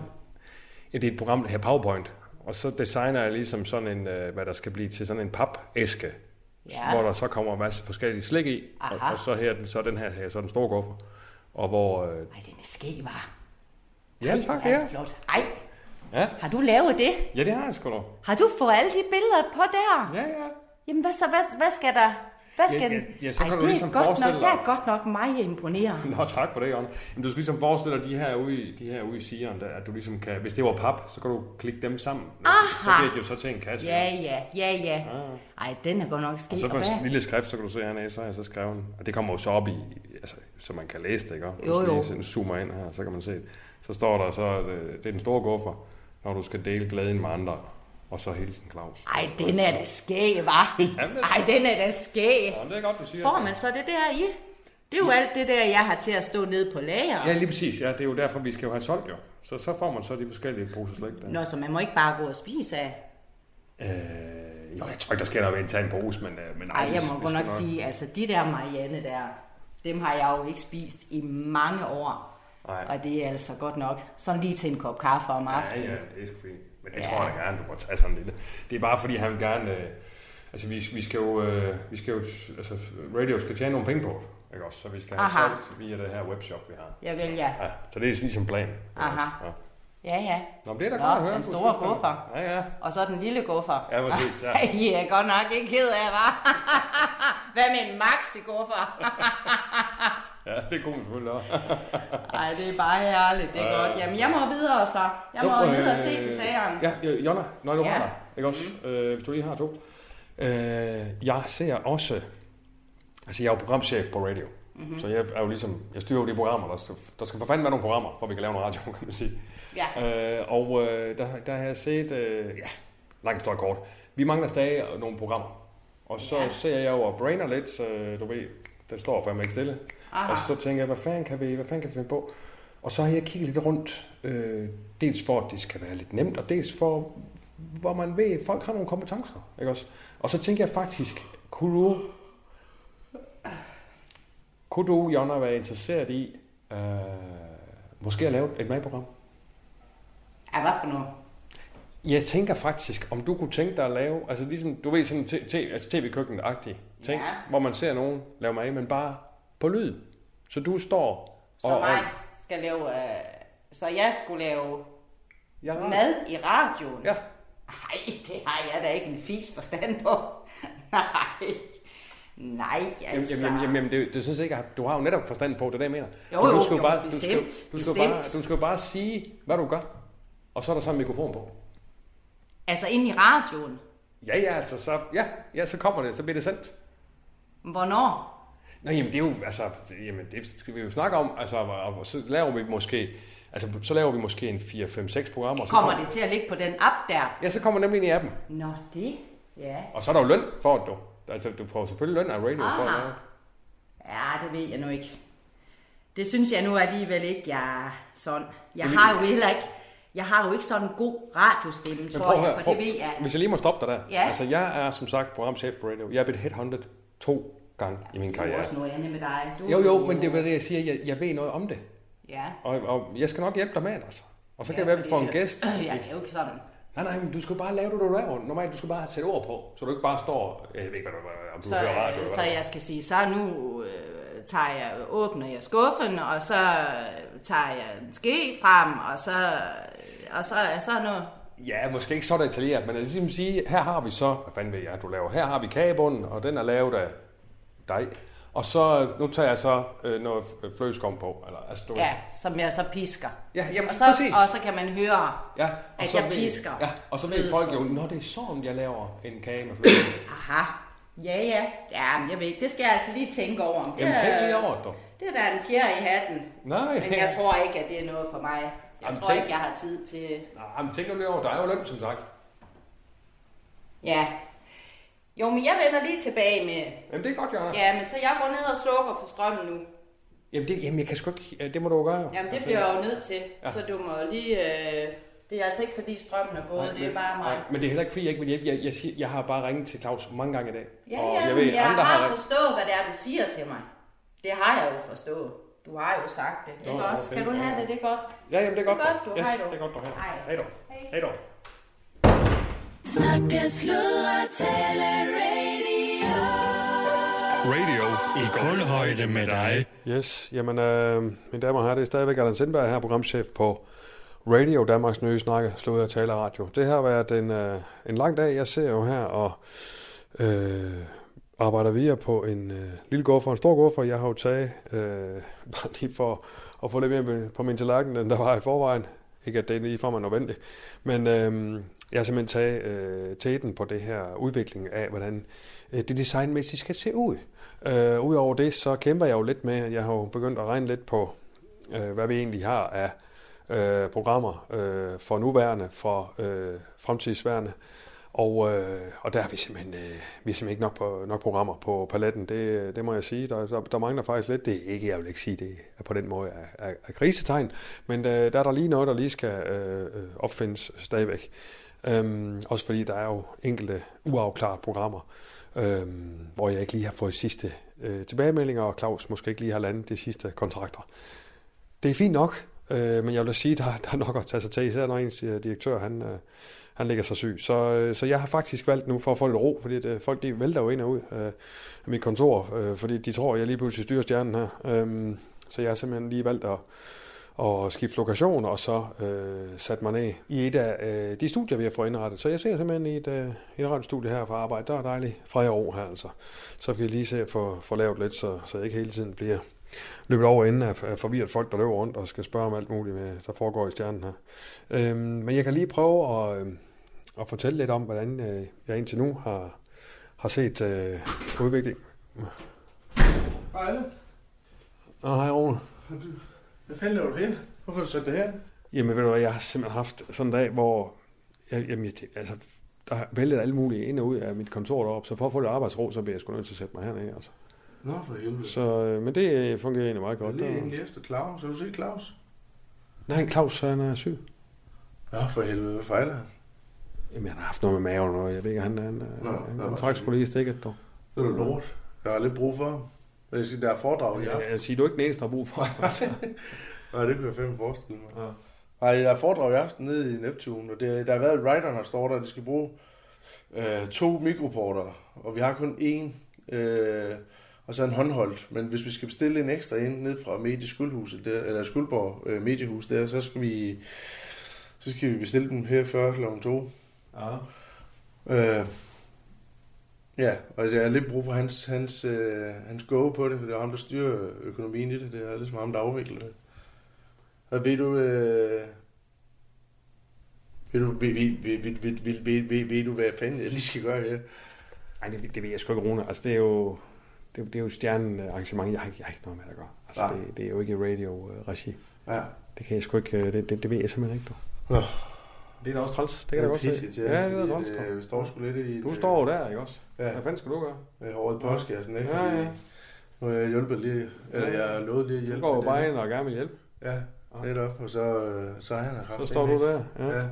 Ja, det er et program, der her PowerPoint. Og så designer jeg ligesom sådan en, øh, hvad der skal blive til sådan en papæske. Ja. Hvor der så kommer en masse forskellige slik i. Og, Aha. og, så her, så den her, her så den store guffer. Og hvor... Øh, Ej, den er skæg, var. ja, tak, er ja. flot. Ej, Ja. har du lavet det? ja, det har jeg sgu da. Har du fået alle de billeder på der? Ja, ja. Jamen, hvad så? Hvad, hvad skal der? Hvad skal Ja, den? ja, ja, så Ej, det er ligesom godt nok, jeg er godt nok meget imponeret. Nå, tak for det, Jonna. Men du skal ligesom forestille dig de her ude, i- de her ude i sigeren, der, at du ligesom kan, hvis det var pap, så kan du klikke dem sammen. Så Aha. bliver det jo så til en kasse. Ja, ja, ja, ja. Ej, den er godt nok Og sket. så Og på hvad? en lille skrift, så kan du se hernede, så har jeg så skrevet. Og det kommer jo så op i, altså, så man kan læse det, ikke? Hvis Jo, jo. lige zoomer ind her, så kan man se det. Så står der så, øh, det er den store guffer, når du skal dele glæden med andre. Og så hilsen Claus. Ej, den er da skæg? Jamen, Ej, den er da skæg. Ja, det er godt, du siger Får man så det der i? Det er jo alt det der, jeg har til at stå nede på lager. Ja, lige præcis. Ja, det er jo derfor, vi skal jo have solgt jo. Så, så får man så de forskellige poser slik der. Nå, så man må ikke bare gå og spise af. Øh, jo, jeg tror ikke, der skal der ved en tage en pose, men, øh, men Ej, jeg må godt nok sige, altså de der Marianne der, dem har jeg jo ikke spist i mange år. Nej. Og det er altså godt nok. Sådan lige til en kop kaffe om Ja, aftenen. ja, det er sgu fint. Men det Ja. tror jeg da gerne, du må tage sådan lille. Det er bare fordi, han vil gerne... Øh, altså, vi, vi skal jo... Øh, vi skal jo altså, radio skal tjene nogle penge på det, ikke også? Så vi skal have Aha. solgt via det her webshop, vi har. Jeg vil, ja. Ja, så det er ligesom plan. Aha. Ja. Ja, ja. Nå, men det er da Nå, godt at høre. den store guffer. Ja, ja. Og så den lille guffer. Ja, præcis, ja. I er godt nok ikke ked af, hva'? Hvad med en maxi guffer? Ja, det kunne man selvfølgelig også. Ej, det er bare herligt, det er Ja. godt. Jamen, jeg må videre så. Jeg må Jo, videre og øh, se til sageren. Ja, ja, Jonna, når du Ja. ikke også? Øh, hvis du lige har to. Øh, jeg ser også... Altså, jeg er jo programchef på radio. Mhm. Så jeg er jo ligesom... Jeg styrer jo de programmer, der skal, der skal for fanden være nogle programmer, for vi kan lave noget radio, kan man sige. Ja. Øh, og øh, der, der har jeg set... Øh, ja, langt stort kort. Vi mangler stadig nogle programmer. Og så Ja. ser jeg og brainer lidt, så du ved, den står fandme ikke stille. Aha. Og så tænker jeg, hvad fanden kan vi, hvad fanden kan vi finde på? Og så har jeg kigget lidt rundt, øh, dels for, at det skal være lidt nemt, og dels for, hvor man ved, at folk har nogle kompetencer. Ikke også? Og så tænker jeg faktisk, kunne du, kunne du, Jonna, være interesseret i, øh, måske at lave et madprogram? Ja, hvad for noget? Jeg tænker faktisk, om du kunne tænke dig at lave, altså ligesom, du ved, sådan t- t- altså tv-køkkenet-agtig ting, Ja. hvor man ser nogen lave mad, men bare på lyd. Så du står Så og, mig skal lave... Øh, så jeg skulle lave Ja, mad i radioen? Ja. Nej, det har jeg da ikke en fis forstand på. Nej. Nej, altså. jamen, jamen, jamen det, det synes jeg ikke, at du har jo netop forstand på det, er det jeg mener. Jo, Så jo, du skal jo, bare, du skal, du skal bestemt. bare, du skal bare sige, hvad du gør, og så er der så en mikrofon på. Altså ind i radioen. Ja, ja, altså, så, ja, ja, så kommer det, så bliver det sendt. Hvornår? Nå, jamen, det er jo, altså, jamen, det skal vi jo snakke om, altså, og, og så laver vi måske, altså, så laver vi måske en 4, 5, 6 programmer. og så Kommer det til at ligge på den app der? Ja, så kommer nemlig ind i appen. Nå, det? Ja. Og så er der jo løn for det, du. Altså, du får selvfølgelig løn af radio for Aha. lave det. Ja, det ved jeg nu ikke. Det synes jeg nu alligevel ikke, jeg er sådan. Jeg har jo heller ikke, jeg har jo ikke sådan en god radiostemme, tror jeg, for prøv, det ved jeg. Hvis jeg lige må stoppe dig der. Ja. Altså, jeg er som sagt programchef på radio. Jeg er blevet headhunted to gange i min Du er karriere. også noget andet med dig. Du, Jo, jo, men det er det, jeg siger. Jeg, jeg ved noget om det. Ja. Og, og jeg skal nok hjælpe dig med det, altså. Og så kan Ja, det være, at vi får en gæst. Jeg kan jo ikke sådan. Nej, nej, men du skal bare lave det, du laver. Normalt, du skal bare sætte ord på, så du ikke bare står... Jeg ved ikke, hvad du, om du Så, hører radio. eller så jeg skal sige, så nu øh, tager jeg, åbner jeg skuffen, og så øh, tager jeg en ske frem, og så, og så, så noget. Ja, måske ikke så detaljeret, men jeg vil ligesom sige, her har vi så, hvad fanden ved jeg, du laver, her har vi kagebunden, og den er lavet af dig. Og så, nu tager jeg så øh, noget f- flødeskum på, eller altså du. Ja, som jeg så pisker. Ja, jamen, og, så, præcis. og så kan man høre, Ja, og at så jeg ved- pisker. Ja, og så ved folk jo, når det er sådan, jeg laver en kage med flødeskum. Aha. Ja, ja. Ja, men jeg ved ikke. Det skal jeg altså lige tænke over. Det Jamen, er- tænk lige over det. Det er da en fjerde i hatten. Nej. Men jeg tror ikke, at det er noget for mig. Jeg Jamen, tror tænk- ikke, jeg har tid til... Nej, men tænk lige over, der er jo løn, som sagt. Ja. Jo, men jeg vender lige tilbage med... Jamen, det er godt, Jonna. Ja, men så jeg går ned og slukker for strømmen nu. Jamen, det, jamen, jeg kan sgu ikke, det må du jo gøre. Jamen, det Altså, bliver jeg jo nødt til. Ja. Så du må lige... Øh... Det er altså ikke, fordi strømmen er gået. Nej, det er men- bare mig. Nej, men det er heller ikke, fordi jeg ikke vil hjælpe. Jeg, jeg, siger, jeg har bare ringet til Claus mange gange i dag. Ja, og ja, jeg men ved, jeg andre har ringet- forstået, hvad det er, du siger til mig. Det har jeg jo forstået. Du har jo sagt det. Nå, Ikke også? okay, Kan du have det? Det er godt. Ja, jamen, det er godt. Det er godt, du. Yes, Hej, du. det er godt, du. Hej. Hej. Hej, du. Hej, du. Snakke, sludre, tale, radio. Radio i kulhøjde med dig. Yes, jamen, øh, mine damer og herrer, det er stadigvæk Allan Sindberg her, programchef på Radio, Danmarks nye snakke, slået af taleradio. Det har været en, øh, en lang dag, jeg ser jo her, og øh, arbejder videre på en øh, lille gård en stor gård, jeg har jo taget, øh, bare lige for at få lidt mere med- på min tallerken, end der var i forvejen. Ikke at det er lige for mig nødvendigt, men øh, jeg har simpelthen taget øh, tæten på det her udvikling af, hvordan øh, det designmæssigt skal se ud. Øh, Udover det, så kæmper jeg jo lidt med, jeg har jo begyndt at regne lidt på, øh, hvad vi egentlig har af øh, programmer øh, for nuværende, for øh, fremtidsværende. Og, øh, og der har vi simpelthen, øh, vi er simpelthen ikke nok, på, nok programmer på paletten, det, det må jeg sige. Der, der, der mangler faktisk lidt. Det er ikke, jeg vil ikke sige, det er på den måde er, er, er krisetegn, men øh, der er der lige noget, der lige skal øh, øh opfindes stadigvæk. Øhm, også fordi der er jo enkelte uafklarede programmer, øhm, hvor jeg ikke lige har fået sidste øh, tilbagemeldinger, og Claus måske ikke lige har landet de sidste kontrakter. Det er fint nok, øh, men jeg vil sige, der, der er nok at tage sig til, især når ens øh, direktør, han, øh, han ligger sig syg. Så, øh, så jeg har faktisk valgt nu for at få lidt ro, fordi det, folk de vælter jo ind og ud øh, af mit kontor, øh, fordi de tror, jeg lige pludselig styrer stjernen her. Øh, så jeg har simpelthen lige valgt at, at skifte lokation, og så øh, sat mig ned i et af øh, de studier, vi har fået indrettet. Så jeg ser simpelthen i et, øh, indrettet studie her på arbejde. Der er dejligt fred og ro her, altså. Så kan jeg lige se at få, få lavet lidt, så, så jeg ikke hele tiden bliver løbet over inden af, af forvirret folk, der løber rundt og skal spørge om alt muligt, med, der foregår i stjernen her. Øhm, men jeg kan lige prøve at, øh, at fortælle lidt om, hvordan øh, jeg indtil nu har, har set øh, udvikling. Hej alle. Nå, hej Rune. Hvad fanden laver du her? Hvorfor har du sat det her? Jamen ved du hvad, jeg har simpelthen haft sådan en dag, hvor jeg, jamen, jeg, altså, der har væltet alle mulige ind og ud af mit kontor deroppe, så for at få lidt arbejdsro, så bliver jeg sgu nødt til at sætte mig hernede. Altså. Nå, for helvede. Så, øh, men det øh, fungerer egentlig meget Jeg er godt. lige egentlig efter Claus. Har du set Claus? Nej, Claus han er syg. Nå, for helvede. Hvad fejler han? Jamen, han har haft noget med maven, og jeg ved ikke, han, han, Nå, Nå, han, han syg. sgu lige stikket, dog. Det er lort. Jeg har lidt brug for ham. Jeg siger, der er foredrag i aften. jeg siger, du er ikke den eneste, der har brug for. Nej, det kunne jeg fandme forestille mig. Ja. Nej, der er foredrag i aften nede i Neptune, og det, der har været writeren, der står der, at de skal bruge øh, to mikroporter, og vi har kun én, øh, og så en håndholdt. Men hvis vi skal bestille en ekstra ind ned fra Medieskuldhuset, der, eller Skuldborg øh, Mediehus der, så skal vi så skal vi bestille dem her før kl. 2. Ja. Øh, ja, og jeg har lidt brug for hans, hans, øh, hans go på det, for det er ham, der styrer økonomien i det. Det er ligesom ham, der afvikler det. Og ved du, øh, ved du, ved, ved, ved, ved, ved, ved, ved, ved, ved du, hvad fanden jeg lige skal gøre her? Nej, det, det ved jeg sgu ikke, Rune. Altså, det er jo, det, det er jo stjernen arrangement. Jeg har, ikke, jeg har ikke noget med det at gøre. Altså, det, det, er jo ikke radio-regi. Ja. Det kan jeg sgu ikke, øh, det, det, det ved jeg simpelthen ikke, du. Nå. Det er da også træls. Det Det kan er jeg godt se. til, Ja, det er træls. dog. øh, vi står sgu lidt i... Du står jo der, ikke også? Ja. Hvad fanden skal du gøre? Jeg har over i postkassen, ikke? Ja, ja. Nu har jeg hjulpet lige, eller Ja, ja. jeg har lovet lige at Du hjælpe. går jo bare ind og gerne vil hjælpe. Ja, netop, og så, øh, så er han her Så står du der. Ja. Ja.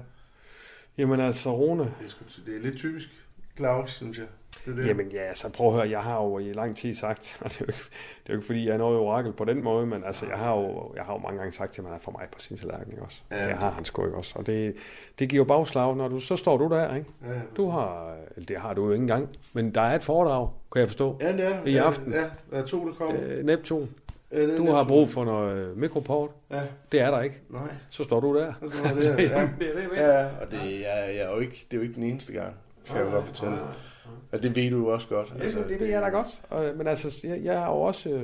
Jamen altså, Rune. Det er, sgu, det er lidt typisk Claus, synes jeg. Det det. Jamen ja, så prøv at høre, jeg har jo i lang tid sagt, og det er jo ikke, det er jo ikke fordi, jeg er noget orakel på den måde, men altså, jeg har jo, jeg har jo mange gange sagt til, at man er for mig på sin tallerken, ikke også? Ja, Ja, det har han sgu ikke også, og det, det giver jo bagslag, når du, så står du der, ikke? Ja, Du har, det har du jo ikke engang, men der er et foredrag, kan jeg forstå, Ja, det er i Ja, aften. Ja, der er to, der kommer. Øh, Neptun. Ja, Du har brug for noget øh, mikroport. Ja. Det er der ikke. Nej. Så står du der. Så står der, ja. Det er det, vel? Ja, og det er, jeg er jo ikke, det er jo ikke den eneste gang, kan jeg jo godt fortælle. Og det ved du også godt. Altså, det, det ved jeg da godt. Og, men altså, jeg, jeg har jo også... Øh,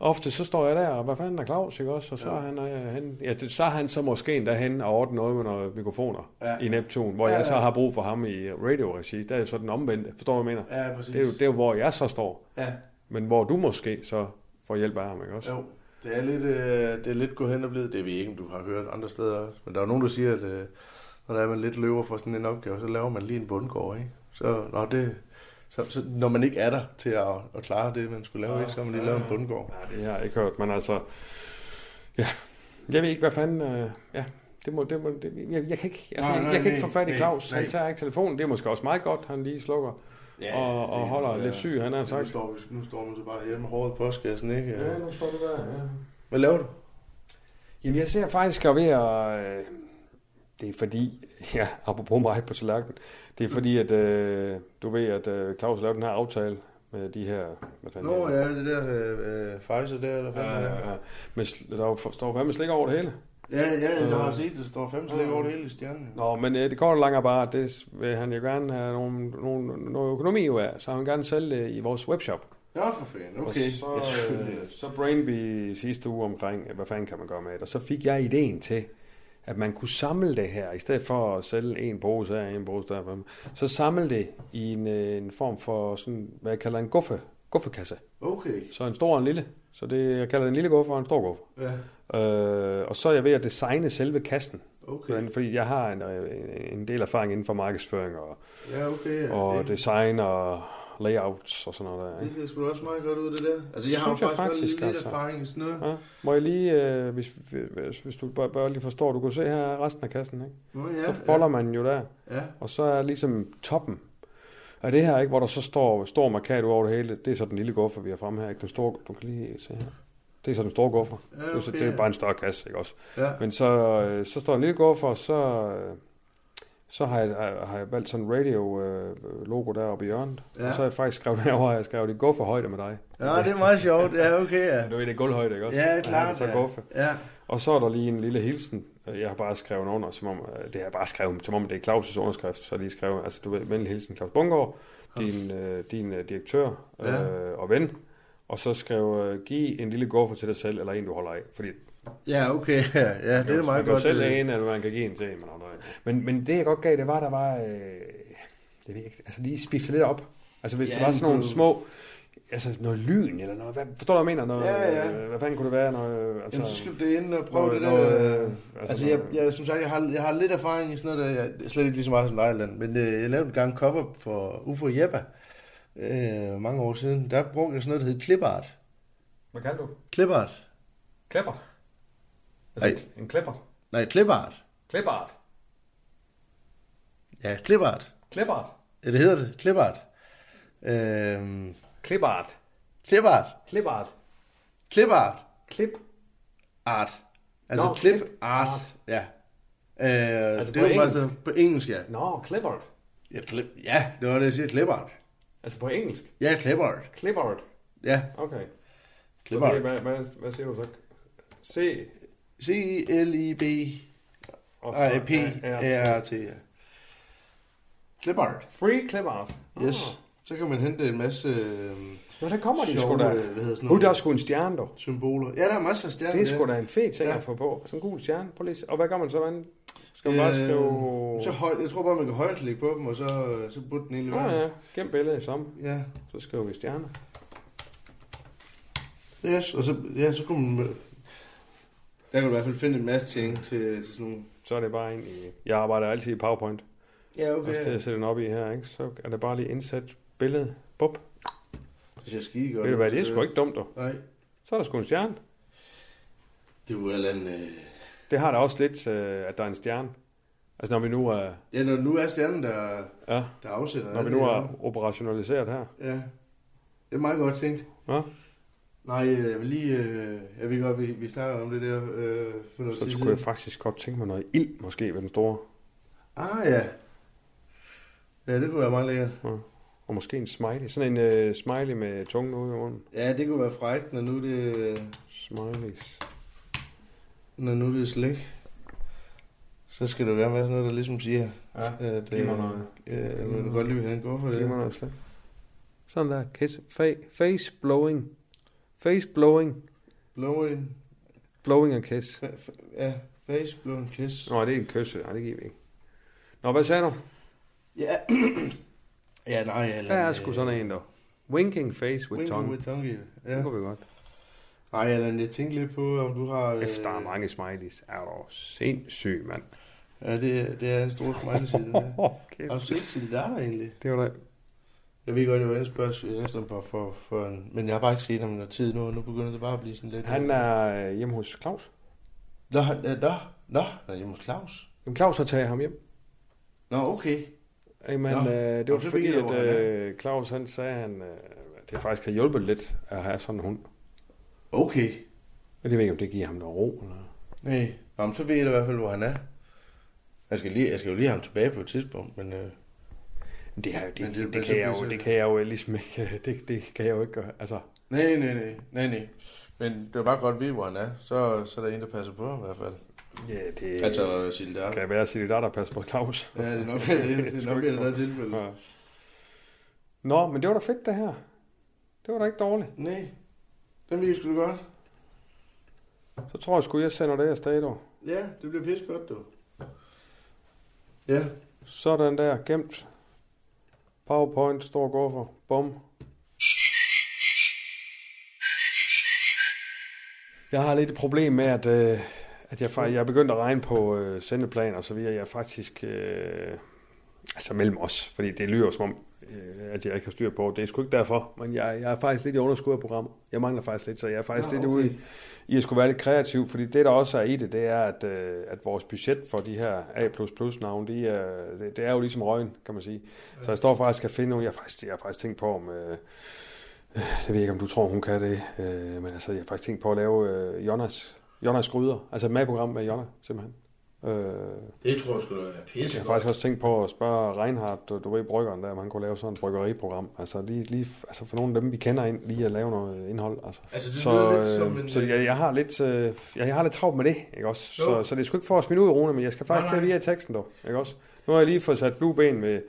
ofte så står jeg der, og hvad fanden er Claus, ikke også? Og så, Ja. han, øh, han, ja, det, så er han så måske endda hen og ordnet noget med nogle mikrofoner Ja. i Neptun, hvor Ja, ja, jeg så har brug for ham i radio-regi. Der er jo så den omvendte. Forstår du, hvad jeg mener? Ja, præcis. Det er, jo, det er jo, hvor jeg så står. Ja. Men hvor du måske så får hjælp af ham, ikke også? Jo, det er lidt, øh, det er lidt gået hen og blevet. Det ved jeg ikke, om du har hørt andre steder også. Men der er nogen, der siger, at øh, når der er man lidt løber for sådan en opgave, så laver man lige en bundgård, ikke? Så, nå, det, så, så, når man ikke er der til at, at klare det, man skulle lave, ikke, så har man lige lavet en bundgård. Ja, det har jeg ikke hørt, men altså... Ja, jeg ved ikke, hvad fanden... Øh, ja, det må, det må, det, jeg, jeg kan ikke, altså, Nej, jeg, nej, jeg kan nej, ikke få fat i Claus. nej. Han tager ikke telefonen. Det er måske også meget godt, han lige slukker. Ja, og, og det- holder ja. lidt syg, han har Nu sagt. står, vi, nu står man så bare hjemme med håret i postkassen, ikke? Ja, nu står du der, ja. Hvad laver du? Jamen, jeg ser faktisk at ved at... Øh, det er fordi, ja, apropos mig på tallerkenen, det er fordi, at øh, du ved, at øh, Claus lavede den her aftale med de her... Hvad fanden Nå ja, det der øh, øh, Pfizer der, eller hvad Ja, det ja, ja. Men der er jo- står fandme slik over det hele. Ja, ja, jeg har Øh. set, der står fem slik over det hele i stjernen. Nå, men øh, det går langt bare, det vil han jo gerne have nogle, nogle, noget økonomi ud af, så han vil gerne sælge det i vores webshop. Ja, for fanden. Okay. Og så, øh, så brain vi sidste uge omkring, hvad fanden kan man gøre med det, og så fik jeg ideen til, at man kunne samle det her, i stedet for at sælge en pose her, en pose der, så samle det i en, øh, en form for sådan, hvad jeg kalder en guffe, guffekasse. Okay. Så en stor og en lille. Så det, jeg kalder det en lille guffe og en stor guffe. Ja. Øh, og så er jeg ved at designe selve kassen. Okay. Men, fordi jeg har en, øh, en del erfaring inden for markedsføring og, Ja, okay. Ja, og design og layouts og sådan noget der. det ikke? ser sgu også meget godt ud, det der. Altså, jeg har jo faktisk, faktisk, lidt altså. erfaring i sådan noget. Ja. Må jeg lige, øh, hvis, hvis, hvis du bare, bare lige forstår, du kan se her resten af kassen, ikke? Nå, ja, så folder man jo der, Ja. og så er ligesom toppen af det her, ikke, hvor der så står stor markat over det hele, det er så den lille guffer, vi har fremme her, ikke? Den store, du kan lige se her. Det er så den store guffer. Ja, det, er så, okay, det er ja. bare en større kasse, ikke også? Ja. Men så, øh, så står en lille guffer, og så, øh, så har jeg, har jeg valgt sådan en radio-logo deroppe i hjørnet. Ja. Og så har jeg faktisk skrevet herovre, at jeg skrev det guffer højde med dig. Ja, det er meget sjovt. Ja, okay, ja. Du ved, det er gulvhøjde, ikke også? Ja, klart, Så ja. guffe. Ja. Og så er der lige en lille hilsen. Jeg har bare skrevet under, som om, øh, det har bare skrevet, som om det er Claus' underskrift. Så lige skrevet, altså du ved, venlig hilsen Claus Bungård, din, øh, din øh, direktør øh, Ja. og ven. Og så skrev, øh, giv en lille guffer til dig selv, eller en du holder af. Fordi Ja, okay. Ja, ja det er man meget jo godt. selv øh, have en, eller man kan give en til en. Men, men, men det jeg godt gav, det var, der var, øh, det ved jeg ikke, altså lige spifte lidt op. Altså hvis Ja, der var sådan nogle kunne- små, altså noget lyn, eller noget, hvad, forstår du, hvad jeg mener? Noget, Ja, ja. øh, Hvad fanden kunne det være? Noget, altså, Jamen, så skal du det ind og prøve noget- det der. noget, øh, øh, altså, jeg, jeg, som sagt, jeg har, jeg har lidt erfaring i sådan noget, der, jeg, slet ikke lige så meget som Lejland, men øh, jeg lavede en gang cover for Ufo Jeppa øh, mange år siden. Der brugte jeg sådan noget, der hed clipart. Hvad kan du? Clipart. Klæbert. Altså, en klæbert. Nej, clipart. Klæbert. Ja, clipart. Klæbert. Ja, det hedder det. Clipart. Øhm, Clipart. clipart. Clipart. Clipart. Clip. Art. Altså Nå, clip art. art. Ja. Øh, Altså det på er bare engelsk? sådan- på engelsk, ja. Nå, Clipart. Ja, clip, ja, det var det, jeg siger. Clipart. Altså på engelsk. Ja, clipart. Clipart. Ja, Okay. Så det, hvad, hvad, hvad siger du så? C. C-L-I-B og P R T. ja. Clipart. Free Clipart. Yes. Så kan man hente en masse øh, Nå, der kommer de sjove, sgu da. øh, hvad hedder sådan Gud, der er noget, sgu en stjerne, dog. symboler. Ja, der er masser af stjerner. Det er sgu da en fed ting Ja. at få på. Sådan en gul stjerne. Prøv lige. Og hvad gør man så? Hvordan? Skal man bare skrive... Øh, så høj, jeg tror bare, man kan højreklikke på dem, og så, så burde den egentlig Ja, være. ja. Gem billedet sammen. ja. Så skriver vi stjerner. Yes, og så, ja, så kunne man... Der kan du i hvert fald finde en masse ting til, til sådan nogle... Så er det bare ind i... Jeg arbejder altid i PowerPoint. Ja, Okay. Og okay. det jeg sætter den op i her, ikke? så er det bare lige indsat billedet. Bup. Det ser skide godt Ved du hvad, det er sgu ikke dumt, dog. Nej. Så er der sgu en stjerne. Det er jo en. Øh... Det har da også lidt, øh, at der er en stjerne. Altså når vi nu er, Ja, når nu er stjernen, der, ja, der afsætter... når vi nu er her. operationaliseret her. Ja. Det er meget godt tænkt. Ja, Nej, øh, jeg vil lige... Øh, jeg ved godt, vi, vi snakker om det der øh, for noget så tid skulle jeg faktisk godt tænke mig noget ild, måske ved den store. Ah, ja. Ja, det kunne være meget lækkert. Ja. Og måske en smiley. Sådan en uh, smiley med tungen ude i munden. Ja, det kunne være frækt, når nu det, Smileys. når nu det er slik. Så skal det gerne være sådan noget, der ligesom siger, Ja, at giv mig noget. Ja, man kan godt lige vil have en gå for det. Giv mig noget slet. Sådan der. Kiss. Fa- face blowing. Face blowing. Blowing. Blowing and kiss. Fa- fa- ja, face blowing kiss. Nå, det er en kysse. Nej, det giver vi ikke. Nå, hvad sagde du? Ja. ja, nej. Eller, Der er sgu sådan en, der. Winking face with Winking tongue. with tongue. Ja. Det kunne vi godt. Nej, Allan, jeg tænkte lidt på, om du har... Efter der er mange smileys. Er du sindssyg, mand. Ja, det, er- det er en stor smiley side. der. Åh, Har du set der egentlig? Det var da... Jeg ved godt, det var en spørgsmål næsten for, for, for en, men jeg har bare ikke set ham i noget tid nu, og nu begynder det bare at blive sådan lidt... Han er øh, hjemme hos Claus. Nå, han, øh, nå, nå, han er hjemme hos Claus. Jamen, Claus har taget ham hjem. Nå, okay. Jamen, Nå, øh, det var så fordi, jeg, at øh, Claus han sagde, at han, øh, det faktisk har hjulpet lidt at have sådan en hund. Okay. Men det ved ikke, om det giver ham noget ro. Eller... Nej, Nå, men så ved jeg i hvert fald, hvor han er. Jeg skal, lige, jeg skal jo lige have ham tilbage på et tidspunkt, men... Øh, Men det, her, det, Men det, det- det, det, kan jeg jo, det kan jeg jo ligesom ikke, det, det kan jeg jo ikke gøre. Altså, nej, nej, nej, nej, nej. Men det er bare godt at vide, hvor han er. Så, så er der en, der passer på ham i hvert fald. Ja, det Altså, Silda. kan være Silda, der passer på Claus. Ja, det er nok det. Det er nok det der tilfælde. Ja. Nå, men det var da fedt, det her. Det var da ikke dårligt. Nej, den virker sgu da godt. Så tror jeg sgu, jeg sender det afsted, du. Ja, det bliver pisse godt, du. Ja. Sådan der, gemt. PowerPoint, stor guffer. Bum. Jeg har lidt et problem med, at, øh, at jeg, jeg er begyndt at regne på øh, sendeplan og så videre. Jeg er faktisk... Øh, altså mellem os, fordi det lyder som om, øh, at jeg ikke har styr på. Det er sgu ikke derfor, men jeg, jeg er faktisk lidt i underskud af programmer. Jeg mangler faktisk lidt, så jeg er faktisk Nå, lidt okay. ude i- i skulle være lidt kreativ, fordi det, der også er i det, det er, at, øh, at vores budget for de her A++-navne, de er, det, det er jo ligesom røgen, kan man sige. Så jeg står faktisk og finde nogle, jeg har faktisk, jeg har faktisk tænkt på, om, øh, øh, jeg ved ikke, om du tror, hun kan det, øh, men altså, jeg har faktisk tænkt på at lave øh, Jonas, Jonas Gryder, altså et madprogram med Jonas, simpelthen. Øh, Det tror jeg sgu da er jeg pisse har faktisk også tænkt på at spørge Reinhardt, du, du ved, bryggeren der, om han kunne lave sådan et bryggeriprogram. Altså lige, lige altså for nogle af dem, vi kender ind, lige at lave noget indhold. Altså, Altså, det så lidt øh, som en- så jeg, jeg, har lidt, øh, jeg, jeg har lidt travlt med det, ikke også? Jo. Så, så det er sgu ikke for at smide ud, Rune, men jeg skal faktisk til lige have teksten, dog, ikke også? Nu har jeg lige fået sat flueben med,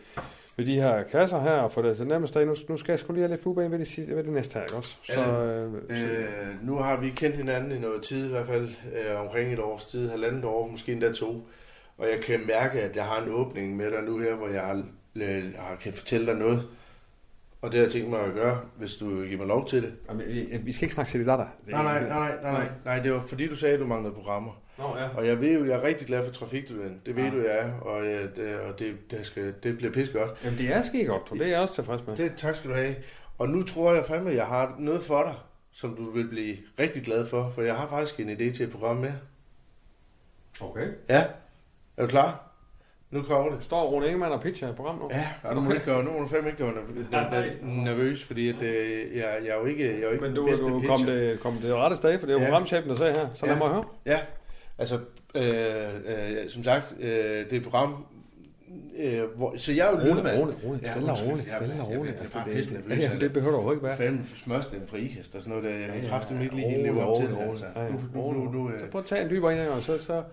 med de her kasser her, og få det til nærmest dag. Nu, nu skal jeg sgu lige have lidt flueben ved det, ved det næste her, ikke også? Så, øh, så, Øh, nu har vi kendt hinanden i noget tid, i hvert fald øh, omkring et års tid, halvandet år, måske endda to. Og jeg kan mærke, at jeg har en åbning med dig nu her, hvor jeg har, øh, kan fortælle dig noget. Og det har jeg tænkt mig at gøre, hvis du giver mig lov til det. Jamen, vi, vi skal ikke snakke til det der. Nej, nej, nej, nej, nej, nej, nej, det var fordi du sagde, at du manglede programmer. Nå, ja. Og jeg ved jo, jeg er rigtig glad for trafikstudenten. Det ved Ja. du, jeg er, og, øh, det, og det, det, skal, det bliver pisse godt. Jamen, det er sket godt, og det er jeg også tilfreds med. Det, tak skal du have. Og nu tror jeg fandme, at jeg har noget for dig, som du vil blive rigtig glad for, for jeg har faktisk en idé til et program mere. Okay. Ja. Er du klar? Nu kommer det. Står Rune Ingemann og pitcher et program nu? Ja, og nu må du ikke gøre, nu må du fandme ikke gøre nerv- nerv- nervøs, fordi at, øh, jeg, jeg er jo ikke, jeg er jo ikke Men den du, bedste du pitcher. kom, det, kom det rette sted, for det er jo Ja. programchefen, der sagde her, så lad mig høre. Ja, altså, øh, øh, som sagt, øh, det er et program, øh, hvor, så jeg er jo Rune, lydmand. Rune, stille og undskyld, roligt, jeg- og jeg-. Jeg, jeg, Altså, bare det- pisse nervøs. ja, det behøver du overhovedet ikke være. Fanden smørsten fra ikast og sådan noget der. Jeg kan Ja, kraftigt ikke lige rolig, leve op til det. rolig, Altså. ja, ja. Nu, nu, nu, øh, Så prøv at tage en dybere indgang, og så, så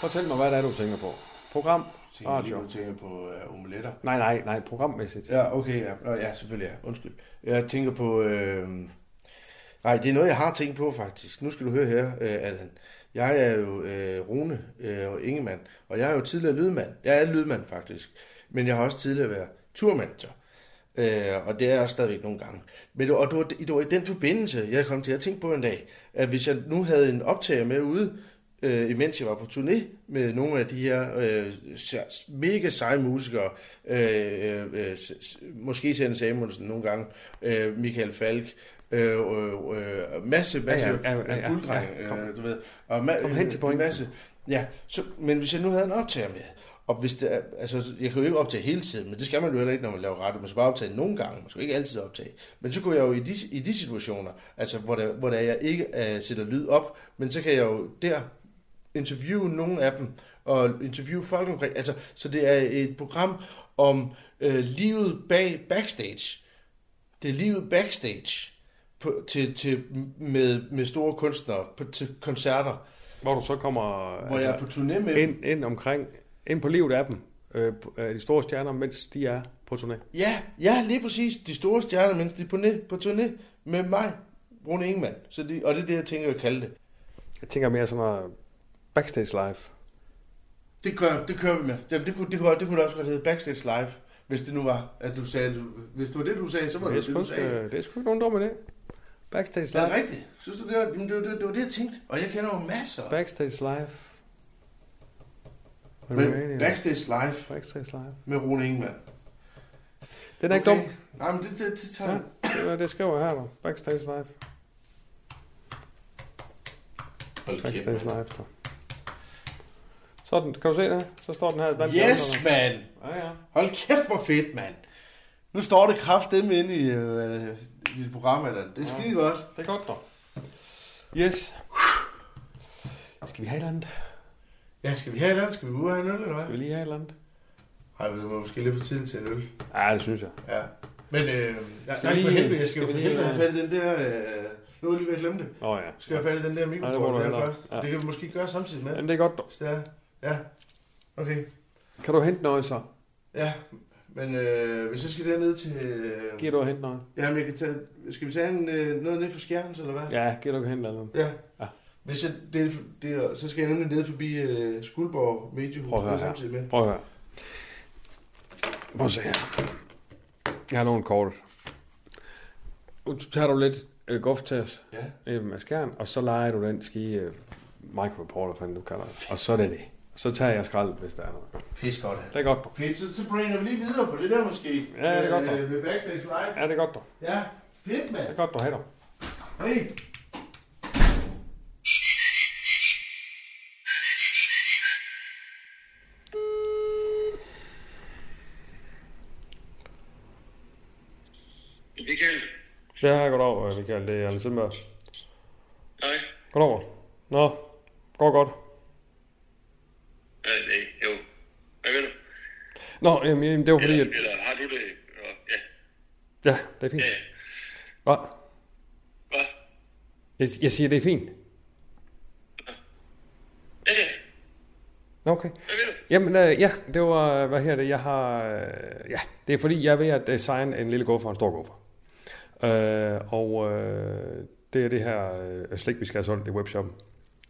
fortæl mig, hvad det er, du tænker på. Program, lige, radio. du tænker på uh, omeletter. Nej, nej, nej, programmæssigt. Ja, okay, ja. Nå, ja, selvfølgelig, ja. Undskyld. Jeg tænker på... Øh... Nej, det er noget, jeg har tænkt på, faktisk. Nu skal du høre her, øh, Allan. Jeg er jo øh, Rune øh, og Ingemann, og jeg er jo tidligere lydmand. Jeg er lydmand, faktisk. Men jeg har også tidligere været turmanager. Øh, og det er jeg stadigvæk nogle gange. Men det og det, var, det var i den forbindelse, jeg kom til at tænke på en dag, at hvis jeg nu havde en optager med ude, øh, imens jeg var på turné med nogle af de her øh, mega seje musikere, øh, øh, øh måske Sende Samuelsen nogle gange, øh, Michael Falk, øh, øh, øh, masse, masse Ja, ja, ja, ja, gulddreng, ja, kom. øh, du ved, og ma- Kom hen til pointen. masse, ja, så, men hvis jeg nu havde en optager med, og hvis det er, altså, jeg kan jo ikke optage hele tiden, men det skal man jo heller ikke, når man laver radio. Man skal bare optage nogle gange, man skal ikke altid optage. Men så kunne jeg jo i de, i de situationer, altså hvor, der, hvor der jeg ikke uh, sætter lyd op, men så kan jeg jo der interviewe nogle af dem, og interviewe folk omkring. Altså, så det er et program om øh, livet bag backstage. Det er livet backstage på, til, til, med, med store kunstnere på, til koncerter. Hvor du så kommer Hvor jeg er på turné med ind, ind omkring, ind på livet af dem, øh, de store stjerner, mens de er på turné. Ja, ja, lige præcis. De store stjerner, mens de er på, på turné med mig, Rune Ingemann. Så de, og det er det, jeg tænker at kalde det. Jeg tænker mere sådan noget backstage live. Det, gør, det kører vi med. Jamen, det, kunne, det, kunne, det kunne også godt hedde Backstage Live, hvis det nu var, at du sagde, du, hvis det var det, du sagde, så var det det, det, du sagde. øh, det er sgu ikke nogen dum idé. Backstage Er live. det rigtigt? Synes du, det var, det, var, det, det var det, jeg tænkte. Og jeg kender jo masser. Backstage live. Men Backstage Live Backstage live. med Rune Ingemann. Den er ikke dum. Nej, men det, det, det tager Ja, det, det skriver jeg her, var. Backstage live. Hold kæft, Backstage mand. live. Så. Sådan, kan du se det? Så står den her blandt Yes, mand! Ja, ja. Hold kæft, hvor fedt, mand! Nu står det kraftedeme inde i, øh, i dit program, eller Det er skide godt. Det er godt, dog. Yes. Skal vi have et andet? Ja, skal vi have et andet? Skal vi ud og have en øl, eller hvad? Skal vi lige have et andet? Nej, det var måske lidt for tidligt til en øl. Ja, det synes jeg. Ja. Men øh, nej, vi nej, for lige- helvede, jeg skal jo for vi lige- helvede have fat i den der... Øh, Nu er jeg lige ved at glemme det. Åh oh, ja. Skal jeg have fat i den der Ja, må mikrofoner der først? Ja. Det kan vi måske gøre samtidig med. Jamen, det er godt, dog. Er. Ja. Okay. Kan du hente noget så? Ja, men øh, hvis jeg skal derned til... Øh, Giver du at hente noget? Jamen, jeg kan tage, skal vi tage en, øh, noget ned fra Skjerns, eller hvad? Ja, giver du at hente noget? Ja. Ja. Hvis jeg, det, det, så skal jeg nemlig ned forbi øh, Skuldborg Mediehus Prøv at høre samtidig med. Prøv at høre. Prøv at se her. Jeg har nogle kort. Nu tager du lidt øh, goftas Ja. med skærn, og så leger du den ski øh, microreporter, fanden du kalder det. Og så er det det. Så tager jeg skrald, hvis der er noget. Pis godt. Det er godt, dog. Fedt, så, så brainer vi lige videre på det der måske. Ja, det er godt, dog. Øh, Med Backstage Live. Ja, det er godt, dog. Ja, fedt, mand. Det er godt, du har dig. Hey. Michael, Ja, goddag, øh, Michael. Det er Anders Sindberg. nej. Goddag. Nå, går godt. Øh, nej, jo. Hvad ved du? Nå, jamen, jamen, det var fordi, Eller, at... eller har du det? Ja. Ja, det er fint. Ja, ja. Hvad? Hvad? Jeg, jeg siger, det er fint. Ja, ja. Okay. Jamen, øh, ja, det var, hvad her det, jeg har, øh, ja, det er fordi, jeg er ved at designe en lille guffer og en stor guffer. Øh, og øh, det er det her øh, slik, vi skal have solgt i webshoppen.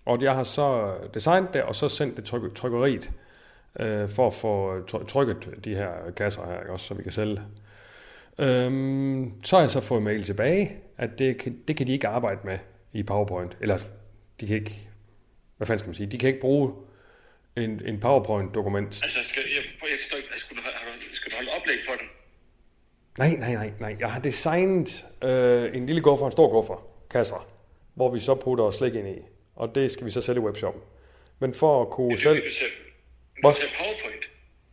Og jeg har så designet det, og så sendt det tryk, trykkeriet, øh, for at få try- trykket de her kasser her, ikke, også, så vi kan sælge. Øhm, så har jeg så fået mail tilbage, at det kan, det kan de ikke arbejde med i PowerPoint. Eller de kan ikke, hvad fanden skal man sige, de kan ikke bruge en, en PowerPoint-dokument. Altså, skal, jeg, jeg forstår ikke, skal, du, har du, skal du holde oplæg for den? Nej, nej, nej, nej. Jeg har designet øh, en lille guffer en stor guffer, kasser, hvor vi så putter slik ind i. Og det skal vi så sælge i webshoppen. Men for at kunne sælge... Du du ser PowerPoint.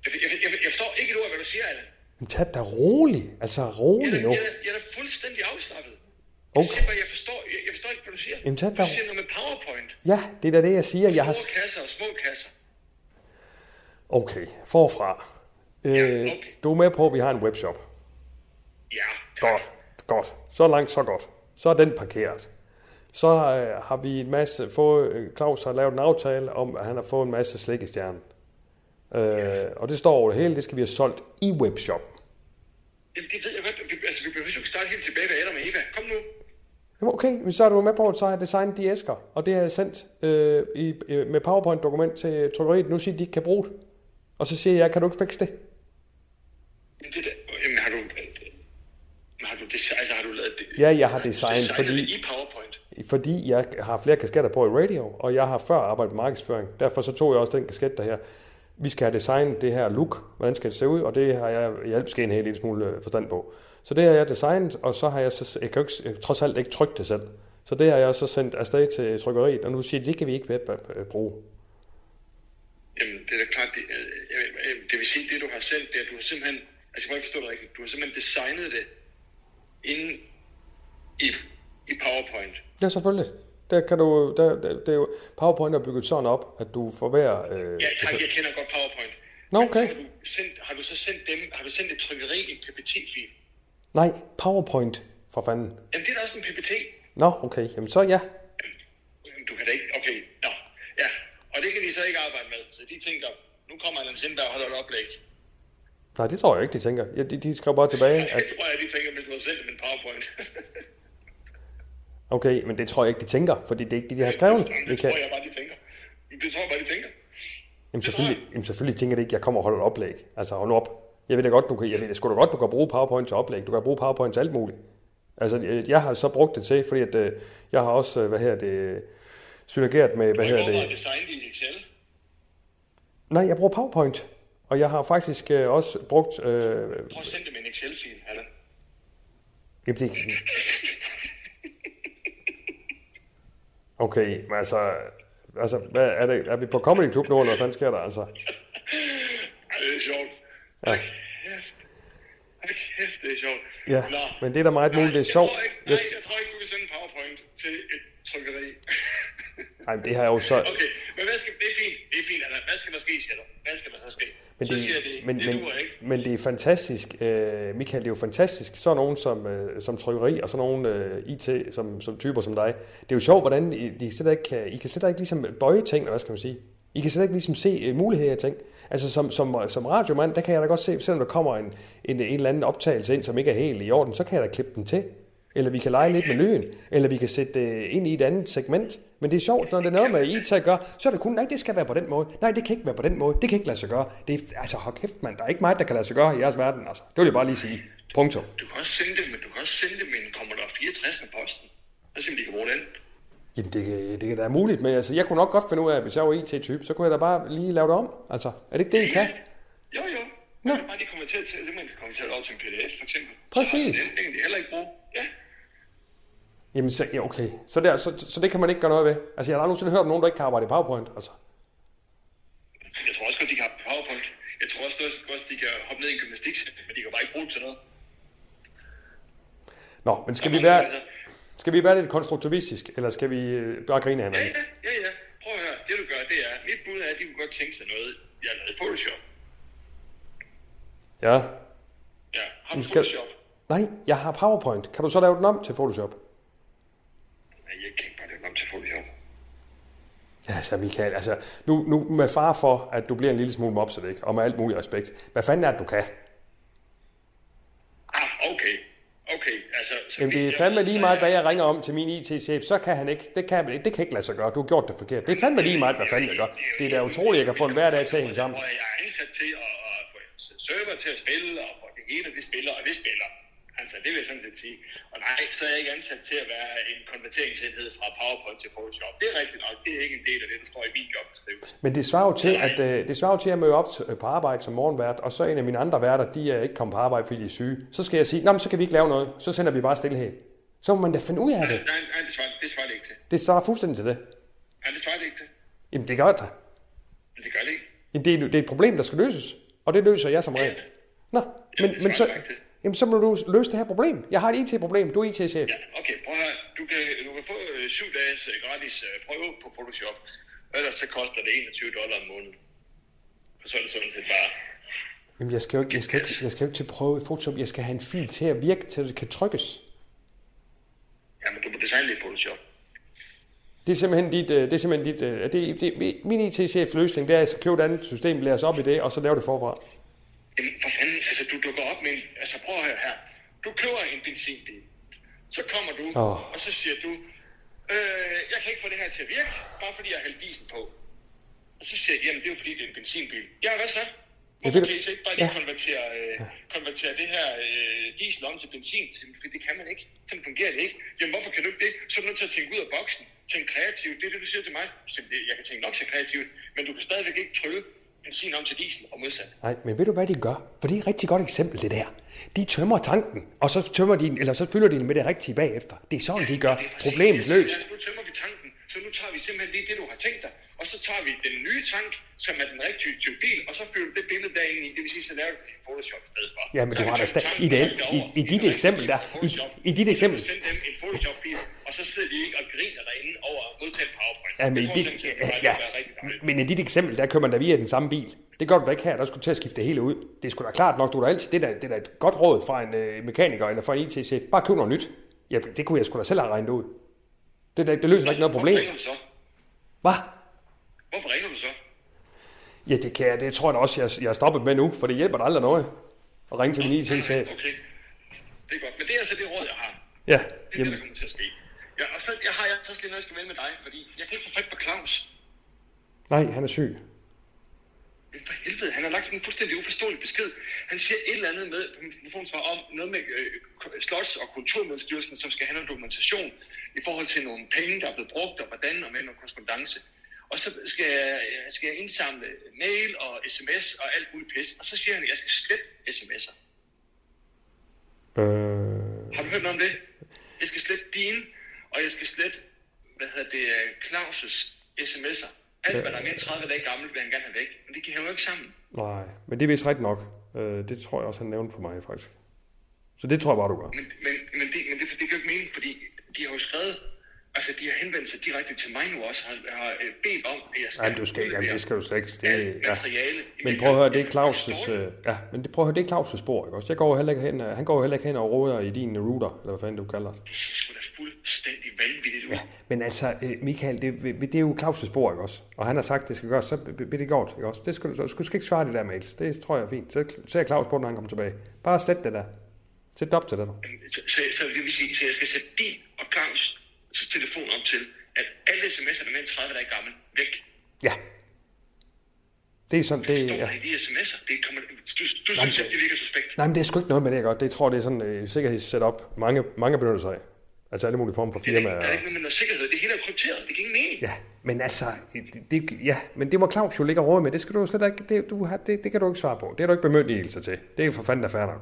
Jeg, jeg, jeg, jeg forstår ikke et ord, hvad du siger, Allan. Men tag det da roligt. Altså Jeg roligt nu. jeg, da- jeg er da fuldstændig afslappet. Jeg Okay. siger bare, jeg forstår, jeg, jeg forstår ikke, hvad du siger. Jamen, tag du da- siger noget med PowerPoint. Ja, det er da det, jeg siger. Jeg har... Kasser og små kasser. Okay, forfra. Øh, Du er med på, at vi har en webshop. Ja, Godt, godt. Så langt, så godt. Så er den parkeret. Så øh, har vi en masse fået, Claus har lavet en aftale om, at han har fået en masse slik i stjernen. Øh, og det står over det hele, det skal vi have solgt i webshop. Jamen, det ved jeg godt. Vi, altså, vi behøver ikke starte helt tilbage ved Adam og Eva. Kom nu. Jamen okay, men så er du med på, at så har jeg designet de æsker, og det har jeg sendt øh, i, øh, med PowerPoint-dokument til trykkeriet. Nu siger de, de ikke kan bruge det. Og så siger jeg, kan du ikke fikse det? Jamen, det der, jamen, har du... Har du, det, altså, har du lavet det? Ja, jeg har designet, designet fordi- det i PowerPoint? Fordi jeg har flere kasketter på i radio, og jeg har før arbejdet med markedsføring. Derfor så tog jeg også den kasket der her. Vi skal have designet det her look, hvordan skal det se ud, og det har jeg i en helt lille smule øh, forstand på. Så det har jeg designet, og så har jeg så, jeg kan ikke, jeg, trods alt ikke trykt det selv. Så det har jeg så sendt afsted til trykkeriet, og nu siger de, det kan vi ikke øh, øh, bruge. Jamen, det er da klart, det, øh, det vil sige, det du har sendt, det er, du har simpelthen, altså jeg ikke forstå det rigtigt, du har simpelthen designet det inde i, i PowerPoint. Ja, selvfølgelig. Der kan du, der, der, det er jo, PowerPoint er bygget sådan op, at du får hver... Øh, Ja, tak, jeg kender godt PowerPoint. Nå, Men okay. så Har du, sendt, har du så sendt dem, har du sendt et trykkeri en PPT-fil? Nej, PowerPoint, for fanden. Jamen, det er da også en PPT. Nå, okay, jamen så ja. Jamen, Du kan da ikke, okay, nå, ja. Og det kan de så ikke arbejde med, så de tænker, nu kommer Allan Sindberg og holder et oplæg. Nej, det tror jeg ikke, de tænker. Ja, de, de skrev bare tilbage, at Det tror jeg, de tænker, hvis du har sendt dem en PowerPoint. okay, men det tror jeg ikke, de tænker, fordi det er ikke det, de har skrevet. Det kan, tror jeg bare, de tænker. Det tror jeg bare, de tænker. jamen, selvfølgelig, jamen, selvfølgelig tænker de ikke, at jeg kommer og holder et oplæg. Altså, hold nu op. Jeg ved da godt, du kan, jeg ved da sgu da godt, du kan bruge PowerPoint til oplæg. Du kan bruge PowerPoint til alt muligt. Altså, jeg har så brugt det til, fordi at, øh, jeg har også, øh, hvad her det, synergeret med, hvad her det... designet i Excel. Nej, jeg bruger PowerPoint. Og jeg har faktisk øh, også brugt... Øh, Prøv at sende dem en Excel-fil, Allan. jamen, det, okay, men altså... Altså, hvad, er, det, er vi på Comedy Club nu, eller hvad fanden sker der, altså? Ej, det er sjovt. Ja. Kæft. Kæft, det er sjovt. Ja, Nå. men det er da meget muligt, det er Jeg sjovt. tror ikke, Jeg, nej, jeg tror ikke, du kan sende en PowerPoint til et trykkeri. Ej, men det har jeg jo så... Okay, men hvad skal, det er fint, det er fint, Allan. Hvad skal der ske, siger du? Hvad skal der så ske? Men så det, siger de, men, det men, duer ikke. men det er fantastisk, øh, Michael, det er jo fantastisk. Så nogen som, øh, som trykkeri og så nogle øh, IT som, som typer som dig. Det er jo sjovt, hvordan I, de slet ikke kan, I kan slet ikke ligesom bøje ting, hvad skal man sige. I kan slet ikke ligesom se øh, muligheder i ting. Altså som, som, som radiomand, der kan jeg da godt se, selvom der kommer en, en, en eller anden optagelse ind, som ikke er helt i orden, så kan jeg da klippe den til. Eller vi kan lege lidt med lyden, eller vi kan sætte det ind i et andet segment. Men det er sjovt, når det er noget med IT at gøre, så er det kun, nej, det skal være på den måde. Nej, det kan ikke være på den måde. Det kan ikke lade sig gøre. Det er, altså, hold kæft, mand. Der er ikke meget, der kan lade sig gøre i jeres verden, altså. Det vil jeg bare lige sige. Punktum. Du kan også sende det, men du kan også sende det med en Commodore 64 med posten. Så simpelthen, de kan bruge den. Jamen, det, kan- det kan da være muligt, men altså, jeg kunne nok godt finde ud af, at hvis jeg var IT-type, så kunne jeg da bare lige lave det om. Altså, er det ikke det, I kan? Jo, jo. Nå. kan bare lige konvertere til, simpelthen konvertere det over til en pdf, for eksempel. Præcis. Så, den, den kan de heller ikke bruge. Ja. Jamen, så, ja, okay. Så, der, så, så det kan man ikke gøre noget ved. Altså, jeg har aldrig nogensinde hørt om nogen, der ikke kan arbejde i PowerPoint. Altså. Jeg tror også godt, de kan have PowerPoint. Jeg tror også, også de kan hoppe ned i en gymnastiksæt, men de kan bare ikke bruge det til noget. Nå, men skal vi være, skal vi være lidt konstruktivistisk, eller skal vi øh, bare grine af Ja, hinanden? ja, ja, ja. Prøv at høre. Det du gør, det er, mit bud er, at de kunne godt tænke sig noget, jeg har lavet i Photoshop. Ja. Ja, har du skal- Photoshop? Nej, jeg har PowerPoint. Kan du så lave den om til Photoshop? Jeg kan bare lave om til Photoshop. Ja, altså Michael, altså, nu, nu med far for, at du bliver en lille smule mopset, ikke? Og med alt mulig respekt. Hvad fanden er det, du kan? Ah, okay. Okay, altså... Så Jamen, det er fandme lige meget, hvad jeg ringer om til min IT-chef, så kan han ikke. Det kan, ikke. det kan ikke lade sig gøre. Du har gjort det forkert. Det er fandme lige meget, hvad fanden jeg gør. Det er da utroligt, at jeg kan få en hverdag til at hænge sammen. Og jeg er ansat til at, at få server til at spille, og få det hele, det spiller, og det spiller. Altså, det vil jeg sådan set sige. Og nej, så er jeg ikke ansat til at være en konverteringsenhed fra PowerPoint til Photoshop. Det er rigtigt nok. Det er ikke en del af det, der står i min jobbeskrivelse. Men det svarer jo til, at, øh, det svarer jo til at møde op til- på arbejde som morgenvært, og så en af mine andre værter, de er ikke kommet på arbejde, fordi de er syge. Så skal jeg sige, Nå, men så kan vi ikke lave noget. Så sender vi bare stillhed. Så må man da finde ud af det. Nej, nej, det svarer det, svarer det ikke til. Det svarer fuldstændig til det. Nej, det svarer det ikke til. Jamen, det gør det. Men det gør det ikke. Jamen, det, er, det er et problem, der skal løses. Og det løser jeg som regel. Nå, men, men så, jamen, så må du løse det her problem. Jeg har et IT-problem. Du er IT-chef. Okay, prøv at høre. Du kan, du kan få øh, syv dages øh, gratis øh, prøve på Photoshop. Ellers så koster det 21 dollar om måneden. Og så er det sådan set bare... Jamen, jeg skal jo ikke, jeg skal ikke, jeg skal ikke til prøve i Photoshop. Jeg skal have en fil til at virke, til at det kan trykkes. Jamen, du må designe det i Photoshop. Det er simpelthen dit, det er simpelthen dit, det, det, min IT-chefs løsning, det er at købe et andet system, lære os op i det, og så lave det forfra. Jamen, for fanden, altså du dukker op med en... Altså prøv at høre her. Du køber en benzinbil. Så kommer du, oh. og så siger du, øh, jeg kan ikke få det her til at virke, bare fordi jeg har hældt diesel på. Og så siger jeg, jamen det er jo fordi, det er en benzinbil. Ja, hvad så? Hvorfor kan I så ikke bare lige Ja. konvertere, øh, konvertere det her øh, diesel om til benzin? Fordi det kan man ikke. Sådan fungerer det ikke. Jamen hvorfor kan du ikke det? Så er du nødt til at tænke ud af boksen. Tænk kreativt. Det er det, du siger til mig. Så det, jeg kan tænke nok så kreativt, men du kan stadigvæk ikke trylle benzin om til diesel og modsat. Nej, men ved du, hvad de gør? For det er et rigtig godt eksempel, det der. De tømmer tanken, og så tømmer de eller så fylder de den med det rigtige bagefter. Det er sådan, de gør. Problemet løst. Ja, nu tømmer vi tanken, så nu tager vi simpelthen lige det, du har tænkt dig, og så tager vi den nye tank, som er den rigtige type bil, og så fylder det billede derinde i, det vil sige, så laver du det i Photoshop i stedet for. Ja, men Så du vi har da sta- i, det, i, i dit eksempel der, i, i dit eksempel, Send dem en Photoshop-fil, og så sidder de ikke og griner derinde over at modtage PowerPoint. ja, men, i dit, ja, men i dit eksempel, der kører man da via den samme bil. Det gør du da ikke her, der skulle til at skifte det hele ud. Det sgu da klart nok, du da altid, det er da, det er da et godt råd fra en øh, mekaniker eller fra en IT-chef. Bare køb noget nyt. Ja, det kunne jeg sgu da selv have regnet ud. Det, det, det løser da ikke noget problem. Så? Hvad? Hvorfor ringer du så? Ja, det kan jeg. Det tror jeg da også, jeg, jeg er stoppet med nu, for det hjælper da aldrig noget at ringe til min IT-chef. Okay, det er godt. Men det er altså det råd, jeg har. Ja, Det er det, jamen, der kommer til at ske. Ja, og så jeg har jeg så også lige noget, jeg skal vende med dig, fordi jeg kan ikke få fat på Claus. nej, han er syg. Men for helvede, han har lagt sådan en fuldstændig uforståelig besked. Han siger et eller andet med på min telefonsvar om noget med øh, Slots- og Kulturmødestyrelsen, som skal have noget dokumentation i forhold til nogle penge, der er blevet brugt, og hvordan, og med noget korrespondence. Og så skal jeg, skal jeg indsamle mail og sms og alt muligt pis. Og så siger han, at jeg skal slette sms'er. Øh, Har du hørt noget om det? Jeg skal slette dine, og jeg skal slette, hvad hedder det, øh, Claus' sms'er. Alt, hvad der er mere end 30 dage gammelt, vil han gerne have væk. Men det kan han jo ikke sammen. nej, men det er vist rigtigt nok. Øh, det tror jeg også, han nævnte for mig, faktisk. Så det tror jeg bare, du gør. Men, men, men, det, men det, det jo ikke mening, fordi de har jo skrevet Altså, de har henvendt sig direkte til mig nu også, har, har øh, bedt om, at jeg skal Nej, du skal, jamen, det skal du slet ikke. Det, ja. materiale. Men prøv at høre, det er Claus' øh, ja, men det, prøv at høre, det er Claus' spor, ikke også? Jeg går heller ikke hen, øh, han går jo heller ikke hen og råder i din router, eller hvad fanden du kalder det. Det ser sgu da fuldstændig vanvittigt ud. Ja, men altså, øh, Michael, det, det er jo Claus' spor, ikke også? Og han har sagt, det skal gøres, så bliver det gjort, ikke også? Det skal du, du skal ikke svare det der mails. Det tror jeg er fint. Så ser Claus på, når han kommer tilbage. Bare slet det der. Sæt det op til det der. Så, så, så, det vil sige, så jeg skal sætte din og Claus' telefon op til, at alle sms'er, der er end 30 dage gammel, væk. Ja. Det er sådan, Det det, står ja. i de sms'er. Det kommer, du, du Nej, synes, at det virker suspekt. Nej, men det er sgu ikke noget med det, godt. Det tror det er sådan et uh, sikkerhedssetup, mange, mange benytter sig af. Altså alle mulige former for Der er ikke firmaer. noget med noget sikkerhed. Det hele er krypteret. Det giver ingen mening. Ja, men altså, det, det, ja, men det må Claus jo ligge og råde med. Det skal du slet ikke, det, du har, det, det kan du ikke svare på. Det er du ikke bemyndigelse til. Det er for fanden der fair nok.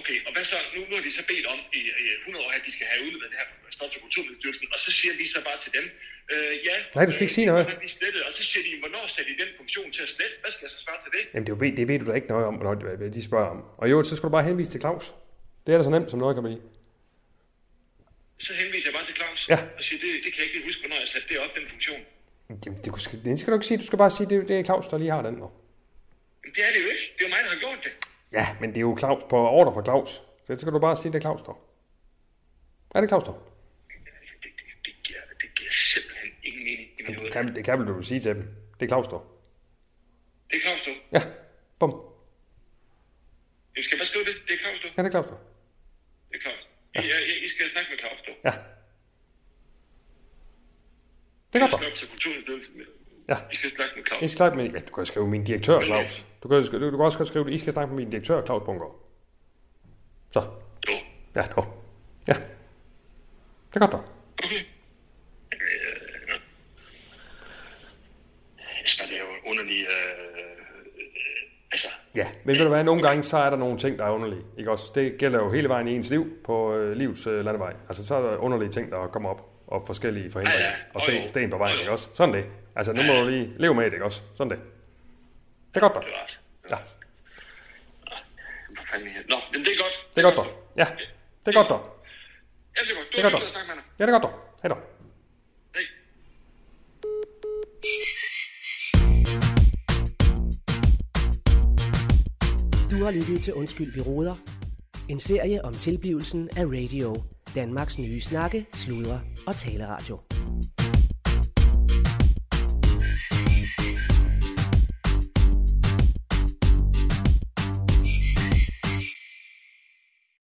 Okay, og hvad så? Nu, nu har de så bedt om i, i 100 år, at de skal have udleveret det her Slots- og Kulturministerielsen, og så siger vi så bare til dem, øh, ja, Nej, du skal ikke sige noget. øh, de slettet, og så siger de, hvornår sætter de den funktion til at slette? Hvad skal jeg så svare til det? Jamen det, ved- det ved du da ikke noget om, når de, spørger om. Og jo, så skal du bare henvise til Claus. Det er da så nemt, som noget kan blive. Så henviser jeg bare til Claus, Ja. og siger, det, det kan jeg ikke huske, hvornår jeg satte det op, den funktion. Jamen, det, skal, det skal du ikke sige. Du skal bare sige, det, det er Claus, der lige har den. nu. Men det er det jo ikke. Det er jo mig, der har gjort det. Ja, men det er jo Claus på ordre fra Claus. Så skal du bare sige, det er Claus, der. Er det Claus, der? Det kan, det kan vel du sige til dem. Det er Claus, der. Det er Claus, du. Ja, bum. Jeg skal bare skrive det. Det er Claus, du. Ja, det er Claus. Det er Claus. Ja. I, I, I skal snakke med Claus, du. Ja. Det er godt, der. skal op til. Ja. I skal snakke med Claus. I skal snakke med, ja, du kan skrive min direktør, Claus. Du kan, du, du kan også skrive, I skal snakke med min direktør, Claus Bunker. Så. Jo. Ja, jo. Ja. Det er godt, der. Jesper, det er jo underligt. Øh, øh, altså, Ja, men ved du hvad, nogle gange så er der nogle ting, der er underlige. Ikke også? Det gælder jo hele vejen i ens liv på øh, livs øh, landevej. Altså så er der underlige ting, der kommer op, og forskellige forhindringer, Ja, ja. og sten, sten på vejen, ikke også? Sådan det. Altså nu må du lige leve med det, ikke også? Sådan det. Det er godt, også. Ja, det? Nå, men det er godt. det er godt, der. Ja, det er godt, der. Ja, det er godt. Du Det er godt, dig. Ja, det er godt, der. Hej da. Hej. Du har lyttet til Undskyld, vi råder. En serie om tilblivelsen af radio. Danmarks nye snakke, sludre og taleradio.